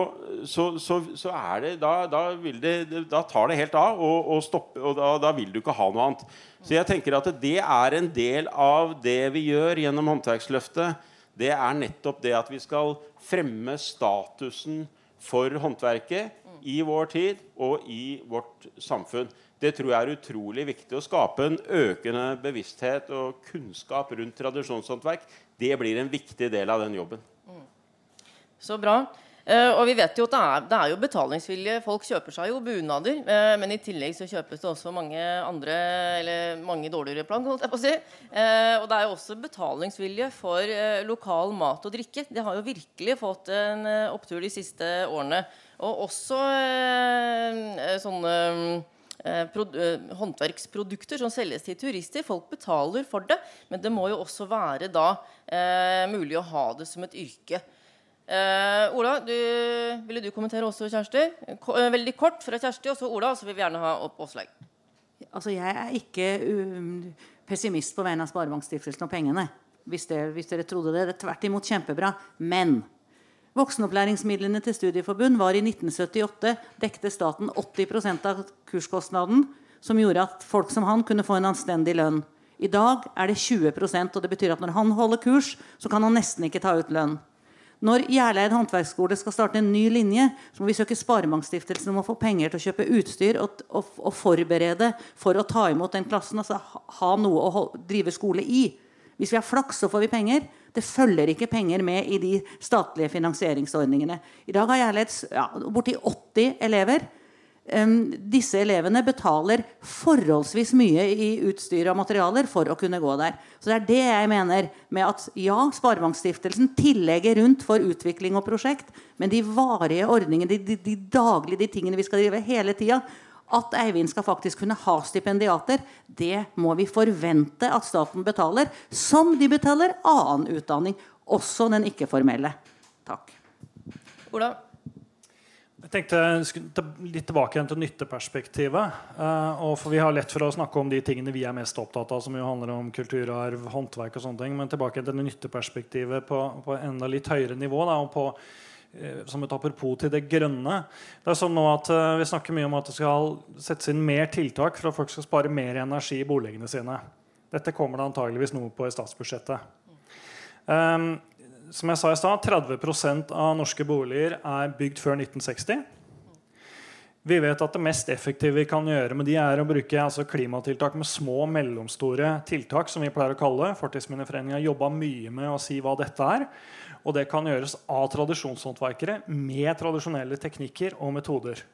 så, så, så er det da, da, det da, tar det helt av, og, og, stopper, og da, da, vil du ikke ha noe annet. Så jeg tenker at det er en del av det vi gjør gjennom Håndverksløftet. Det er nettopp det at vi skal fremme statusen for håndverket i vår tid og i vårt samfunn. Det tror jeg er utrolig viktig. Å skape en økende bevissthet og kunnskap rundt tradisjonshåndverk det blir en viktig del av den jobben. Mm. Så bra. Uh, og vi vet jo at det er, det er, jo betalingsvilje. Folk kjøper seg jo bunader. Uh, men i tillegg så kjøpes det også mange andre Eller mange dårligere plagg. holdt jeg på å si. Uh, og det er jo også betalingsvilje for lokal mat og drikke. Det har jo virkelig fått en opptur de siste årene. Og også sånne Eh, eh, håndverksprodukter som selges til turister. Folk betaler for det, men det må jo også være da eh, mulig å ha det som et yrke. Eh, Ola, du, ville du kommentere også, Kjersti? Ko eh, veldig kort fra Kjersti, og så Ola, så vil vi gjerne ha opp Åslaug. Altså, jeg er ikke um, pessimist på vegne av Sparebankstiftelsen og pengene. Hvis, det, hvis, dere trodde det. Det er tvert imot kjempebra. Men Voksenopplæringsmidlene til studieforbund var i 1978 dekte staten 80% av kurskostnaden, som gjorde at folk som han kunne få en anstendig lønn. I dag er det 20% og det betyr at når han holder kurs, så kan han nesten ikke ta ut lønn. Når Gjerleid håndverksskole skal starte en ny linje, så må vi søke Sparebankstiftelsen om å få penger til å kjøpe utstyr og, og, og forberede for å ta imot den klassen. Altså ha noe å drive skole i. Hvis vi har flaks, så får vi penger. Det følger ikke penger med i de statlige finansieringsordningene. I dag har jeg ja, borti 80 elever. Disse elevene betaler forholdsvis mye i utstyr og materialer for å kunne gå der. Så Det er det jeg mener med at ja, Sparebankstiftelsen tillegger rundt for utvikling og prosjekt, men de varige ordningene, de, de, de daglige de tingene vi skal drive hele tida, at Eivind skal faktisk kunne ha stipendiater, det må vi forvente at staten betaler, som de betaler annen utdanning, også den ikke-formelle. Takk. Ola? Jeg tenkte litt tilbake igjen til nytteperspektivet. Uh, for Vi har lett for å snakke om de tingene vi er mest opptatt av, som jo handler om kulturarv, håndverk og sånne ting. Men tilbake til det nytteperspektivet på, på enda litt høyere nivå. Da, og på Eh, som et apropos til det grønne. Det er sånn nå at uh, Vi snakker mye om at det skal settes inn mer tiltak for at folk skal spare mer energi i boligene sine. Dette kommer det antageligvis noe på i statsbudsjettet. Um, som jeg sa i stad, 30% av norske boliger er bygd før 1960. Vi vet at det mest effektive vi kan gjøre med de er å bruke altså, klimatiltak med små og mellomstore tiltak, som vi pleier å kalle. Fortidsminneforeningen har jobba mye med å si hva dette er. Og det kan gjøres av tradisjonshåndverkere med tradisjonelle teknikker og metoder.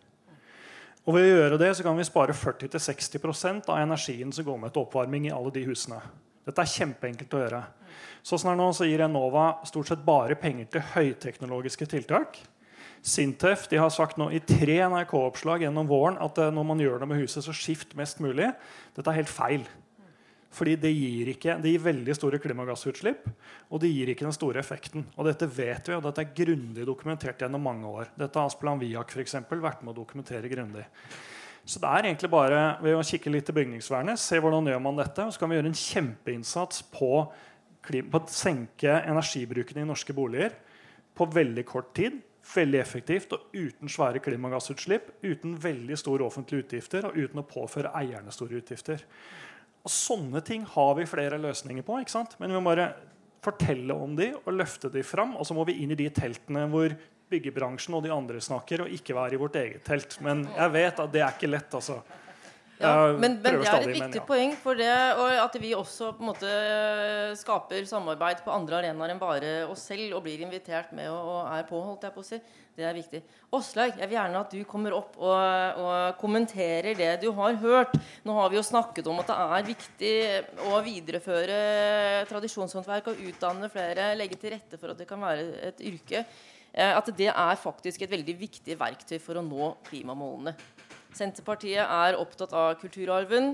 Og ved å gjøre det så kan vi spare 40-60% av energien som går med til oppvarming i alle de husene. Dette er kjempeenkelt å gjøre. Sånn er nå så gir Enova stort sett bare penger til høyteknologiske tiltak. Sintef de har sagt nå i tre NRK-oppslag gjennom våren at eh, når man gjør det med huset, så skift mest mulig. Dette er helt feil. Fordi det gir, ikke, det gir veldig store klimagassutslipp, og det gir ikke den store effekten. Og dette vet vi, og dette er grundig dokumentert gjennom mange år. Dette har Aspeland Viak for eksempel, vært med å dokumentere grundig. Så det er egentlig bare ved å kikke litt til bygningsvernet, se hvordan gjør man dette, og så kan vi gjøre en kjempeinnsats på, på å senke energibruken i norske boliger på veldig kort tid. Veldig effektivt og uten svære klimagassutslipp, uten veldig store offentlige utgifter og uten å påføre eierne store utgifter. Og Sånne ting har vi flere løsninger på. ikke sant? Men vi må bare fortelle om de og løfte de fram. Og så må vi inn i de teltene hvor byggebransjen og de andre snakker, og ikke være i vårt eget telt. Men jeg vet at det er ikke lett. altså. Ja, men, men, det er et viktig ja. poeng for det, og at vi også på en måte skaper samarbeid på andre arenaer enn bare oss selv og blir invitert med og, og er på. holdt jeg på å si. Det er viktig. Åslaug, jeg vil gjerne at du kommer opp og, og, kommenterer det du har hørt. Nå har vi jo snakket om at det er viktig å videreføre tradisjonshåndverk og utdanne flere, legge til rette for at det kan være et yrke. Eh, at det er faktisk et veldig viktig verktøy for å nå klimamålene. Senterpartiet er opptatt av kulturarven.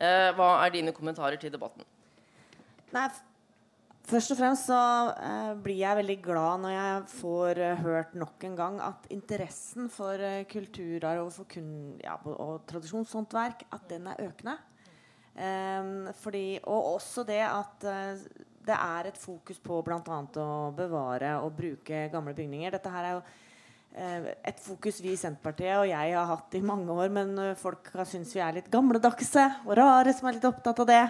Eh, hva er dine kommentarer til debatten? Nei, Først og fremst så eh, blir jeg veldig glad når jeg får hørt nok en gang at interessen for eh, kulturarv og, for kun, ja, og tradisjonshåndverk at den er økende. Fordi, og også det at det er et fokus på bl.a. å bevare og bruke gamle bygninger. Dette her er jo uh, et fokus vi i Senterpartiet og jeg har hatt i mange år, men folk folk syns vi er litt gamledagse og rare som er litt opptatt av det.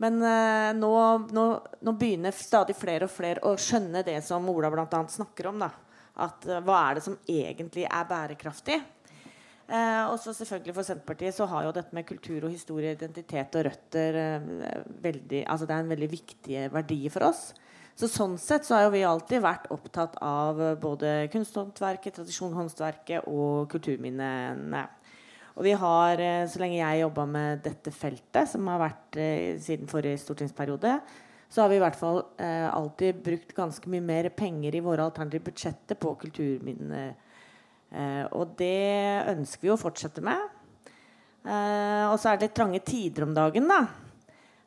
Men uh, nå, nå, nå, begynner stadig flere og flere å skjønne det som Ola bl.a. snakker om. Da. At Hva er det som egentlig er bærekraftig? Uh, og så selvfølgelig For Senterpartiet så har jo dette med kultur og historie, identitet og røtter veldig, altså det er en veldig viktig verdi for oss. Så Sånn sett så har jo vi alltid vært opptatt av både kunsthåndverket, tradisjonshåndverket og kulturminnene. Og vi har, eh, så lenge jeg jobba med dette feltet, som har vært eh, siden forrige stortingsperiode, så har vi i hvert fall eh, alltid brukt ganske mye mer penger i våre alternative budsjetter på kulturminner. Eh, og det ønsker vi å fortsette med. Eh, og så er det litt trange tider om dagen, da.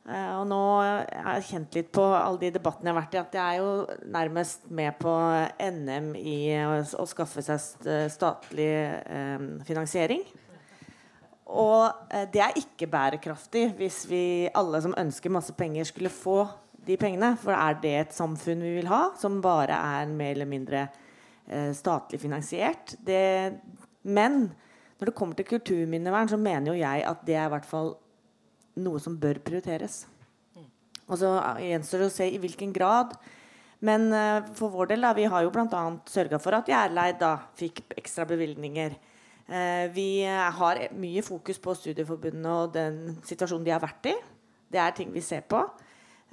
Eh, og nå har jeg kjent litt på alle de debattene jeg har vært i, at jeg er jo nærmest med på NM i å, skaffe seg statlig finansiering. Og det er ikke bærekraftig hvis vi alle som ønsker masse penger, skulle få de pengene. For er det et samfunn vi vil ha, som bare er mer eller mindre statlig finansiert? Det, men når det kommer til kulturminnevern, så mener jo jeg at det er i hvert fall noe som bør prioriteres. Og så gjenstår det å se i hvilken grad. Men uh, for vår del, da, vi har jo bl.a. sørga for at Gjerleid da fikk ekstra bevilgninger. Uh, vi har mye fokus på studieforbundene og den situasjonen de har vært i. Det er ting vi ser på.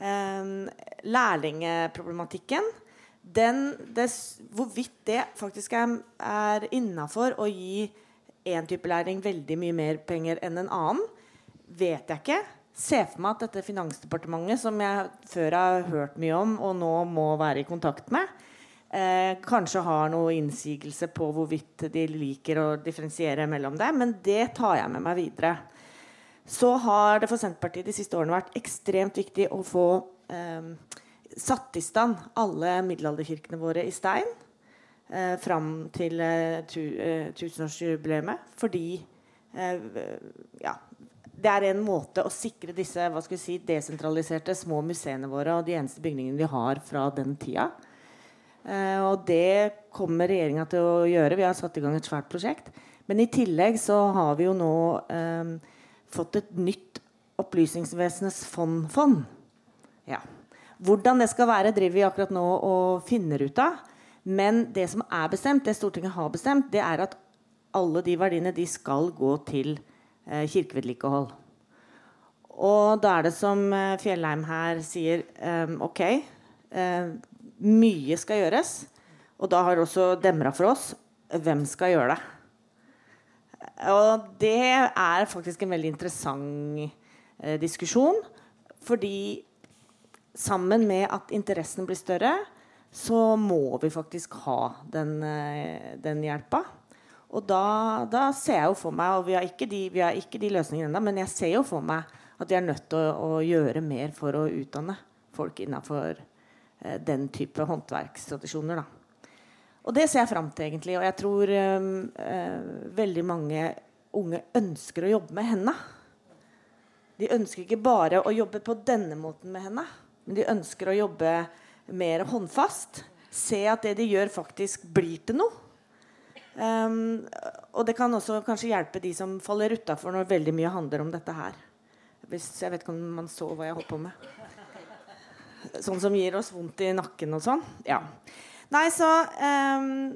lærlingeproblematikken lærlingproblematikken den, det, Hvorvidt det faktisk er, er innafor å gi én type læring veldig mye mer penger enn en annen, vet jeg ikke. Se for meg at dette Finansdepartementet, som jeg før har hørt mye om og nå må være i kontakt med, eh, kanskje har noe innsigelse på hvorvidt de liker å differensiere mellom det. Men det tar jeg med meg videre. Så har det for Senterpartiet de siste årene vært ekstremt viktig å få eh, satt i stand alle middelalderkirkene våre i stein eh, fram til eh, eh, tusenårsjubileet. Fordi eh, ja, det er en måte å sikre disse si, desentraliserte små museene våre og de eneste bygningene vi har fra den tida. Uh, og det kommer regjeringa til å gjøre. Vi har satt i gang et svært prosjekt. Men i tillegg så har vi jo nå fått et nytt Opplysningsvesenets fond-fond. Ja. Hvordan det skal være, driver vi akkurat nå og finner ut av. Men det som er bestemt, det Stortinget har bestemt, det er at alle de verdiene de skal gå til eh, kirkevedlikehold. Og da er det som eh, Fjellheim her sier, eh, ok. Mye skal gjøres. Og da har også demra for oss hvem skal gjøre det. Og det er faktisk en veldig interessant eh, diskusjon. Fordi sammen med at interessen blir større, så må vi faktisk ha den, eh, den hjelpa. Og da, da, ser jeg jo for meg, og vi har ikke de, har ikke de løsningene ennå, men jeg ser jo for meg At vi er nødt til å, å gjøre mer for å utdanne folk innafor eh, den type håndverkstradisjoner. Da. Og det ser jeg fram til, egentlig. Og jeg tror eh, eh, veldig mange unge ønsker å jobbe med henda. De ønsker ikke bare å jobbe på denne måten med henda, men de ønsker å jobbe mer håndfast. Se at det de gjør, faktisk blir til noe. Um, og det kan også kanskje hjelpe de som faller utafor når veldig mye handler om dette her. Hvis, jeg vet ikke om man så hva jeg holdt på med. Sånn som gir oss vondt i nakken og sånn. Ja. Nei, så um,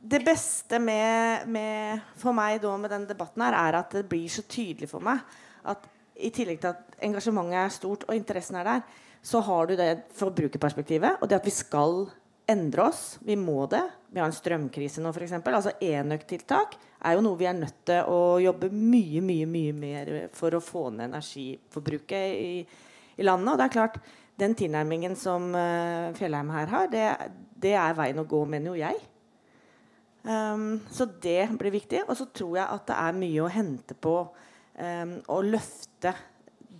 Det beste med, med, for meg da med denne debatten her, er at det blir så tydelig for meg at i tillegg til at engasjementet er stort og interessen er der, så har du det forbrukerperspektivet og det at vi skal endre oss. Vi må det. Vi har en strømkrise nå, f.eks. Altså enøktiltak er jo noe vi er nødt til å jobbe mye, mye mye mer for å få ned energiforbruket i, i landet. Og det er klart, den tilnærmingen som uh, Fjellheim her har, det, det, er veien å gå, mener jo jeg. Um, så det blir viktig. Og så tror jeg at det er mye å hente på um, å løfte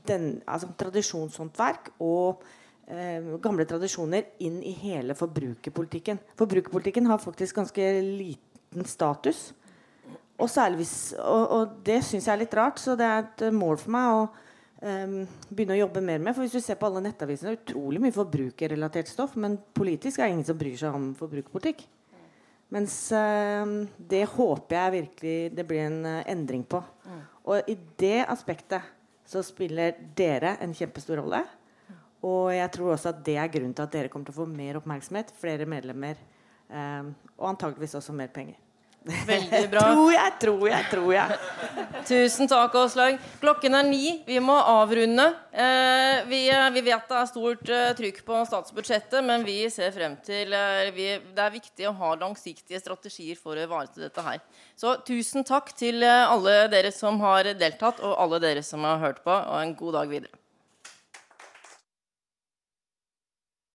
den, altså, tradisjonshåndverk og eh, gamle tradisjoner inn i hele forbrukerpolitikken. Forbrukerpolitikken har faktisk ganske liten status. Og, hvis, og, og det syns jeg er litt rart, så det er et mål for meg å um, begynne å jobbe mer med. For hvis du ser på alle nettavisene, det er utrolig mye forbrukerrelatert stoff. Men politisk er det ingen som bryr seg om forbrukerpolitikk. Mens um, det håper jeg virkelig det blir en uh, endring på. Mm. Og i det aspektet så spiller dere en kjempestor rolle. Og jeg tror også at det er grunnen til at dere kommer til å få mer oppmerksomhet, flere medlemmer, eh, og antageligvis også mer penger. Veldig bra. tror jeg, tror jeg, tror jeg. Tusen takk, Åslaug. Klokken er ni. Vi må avrunde. Eh, vi, eh, vi, vet det er stort eh, trykk på statsbudsjettet, men vi ser frem til eh, vi, Det er viktig å ha langsiktige strategier for å ivareta dette her. Så tusen takk til eh, alle dere som har deltatt, og alle dere som har hørt på, og en god dag videre.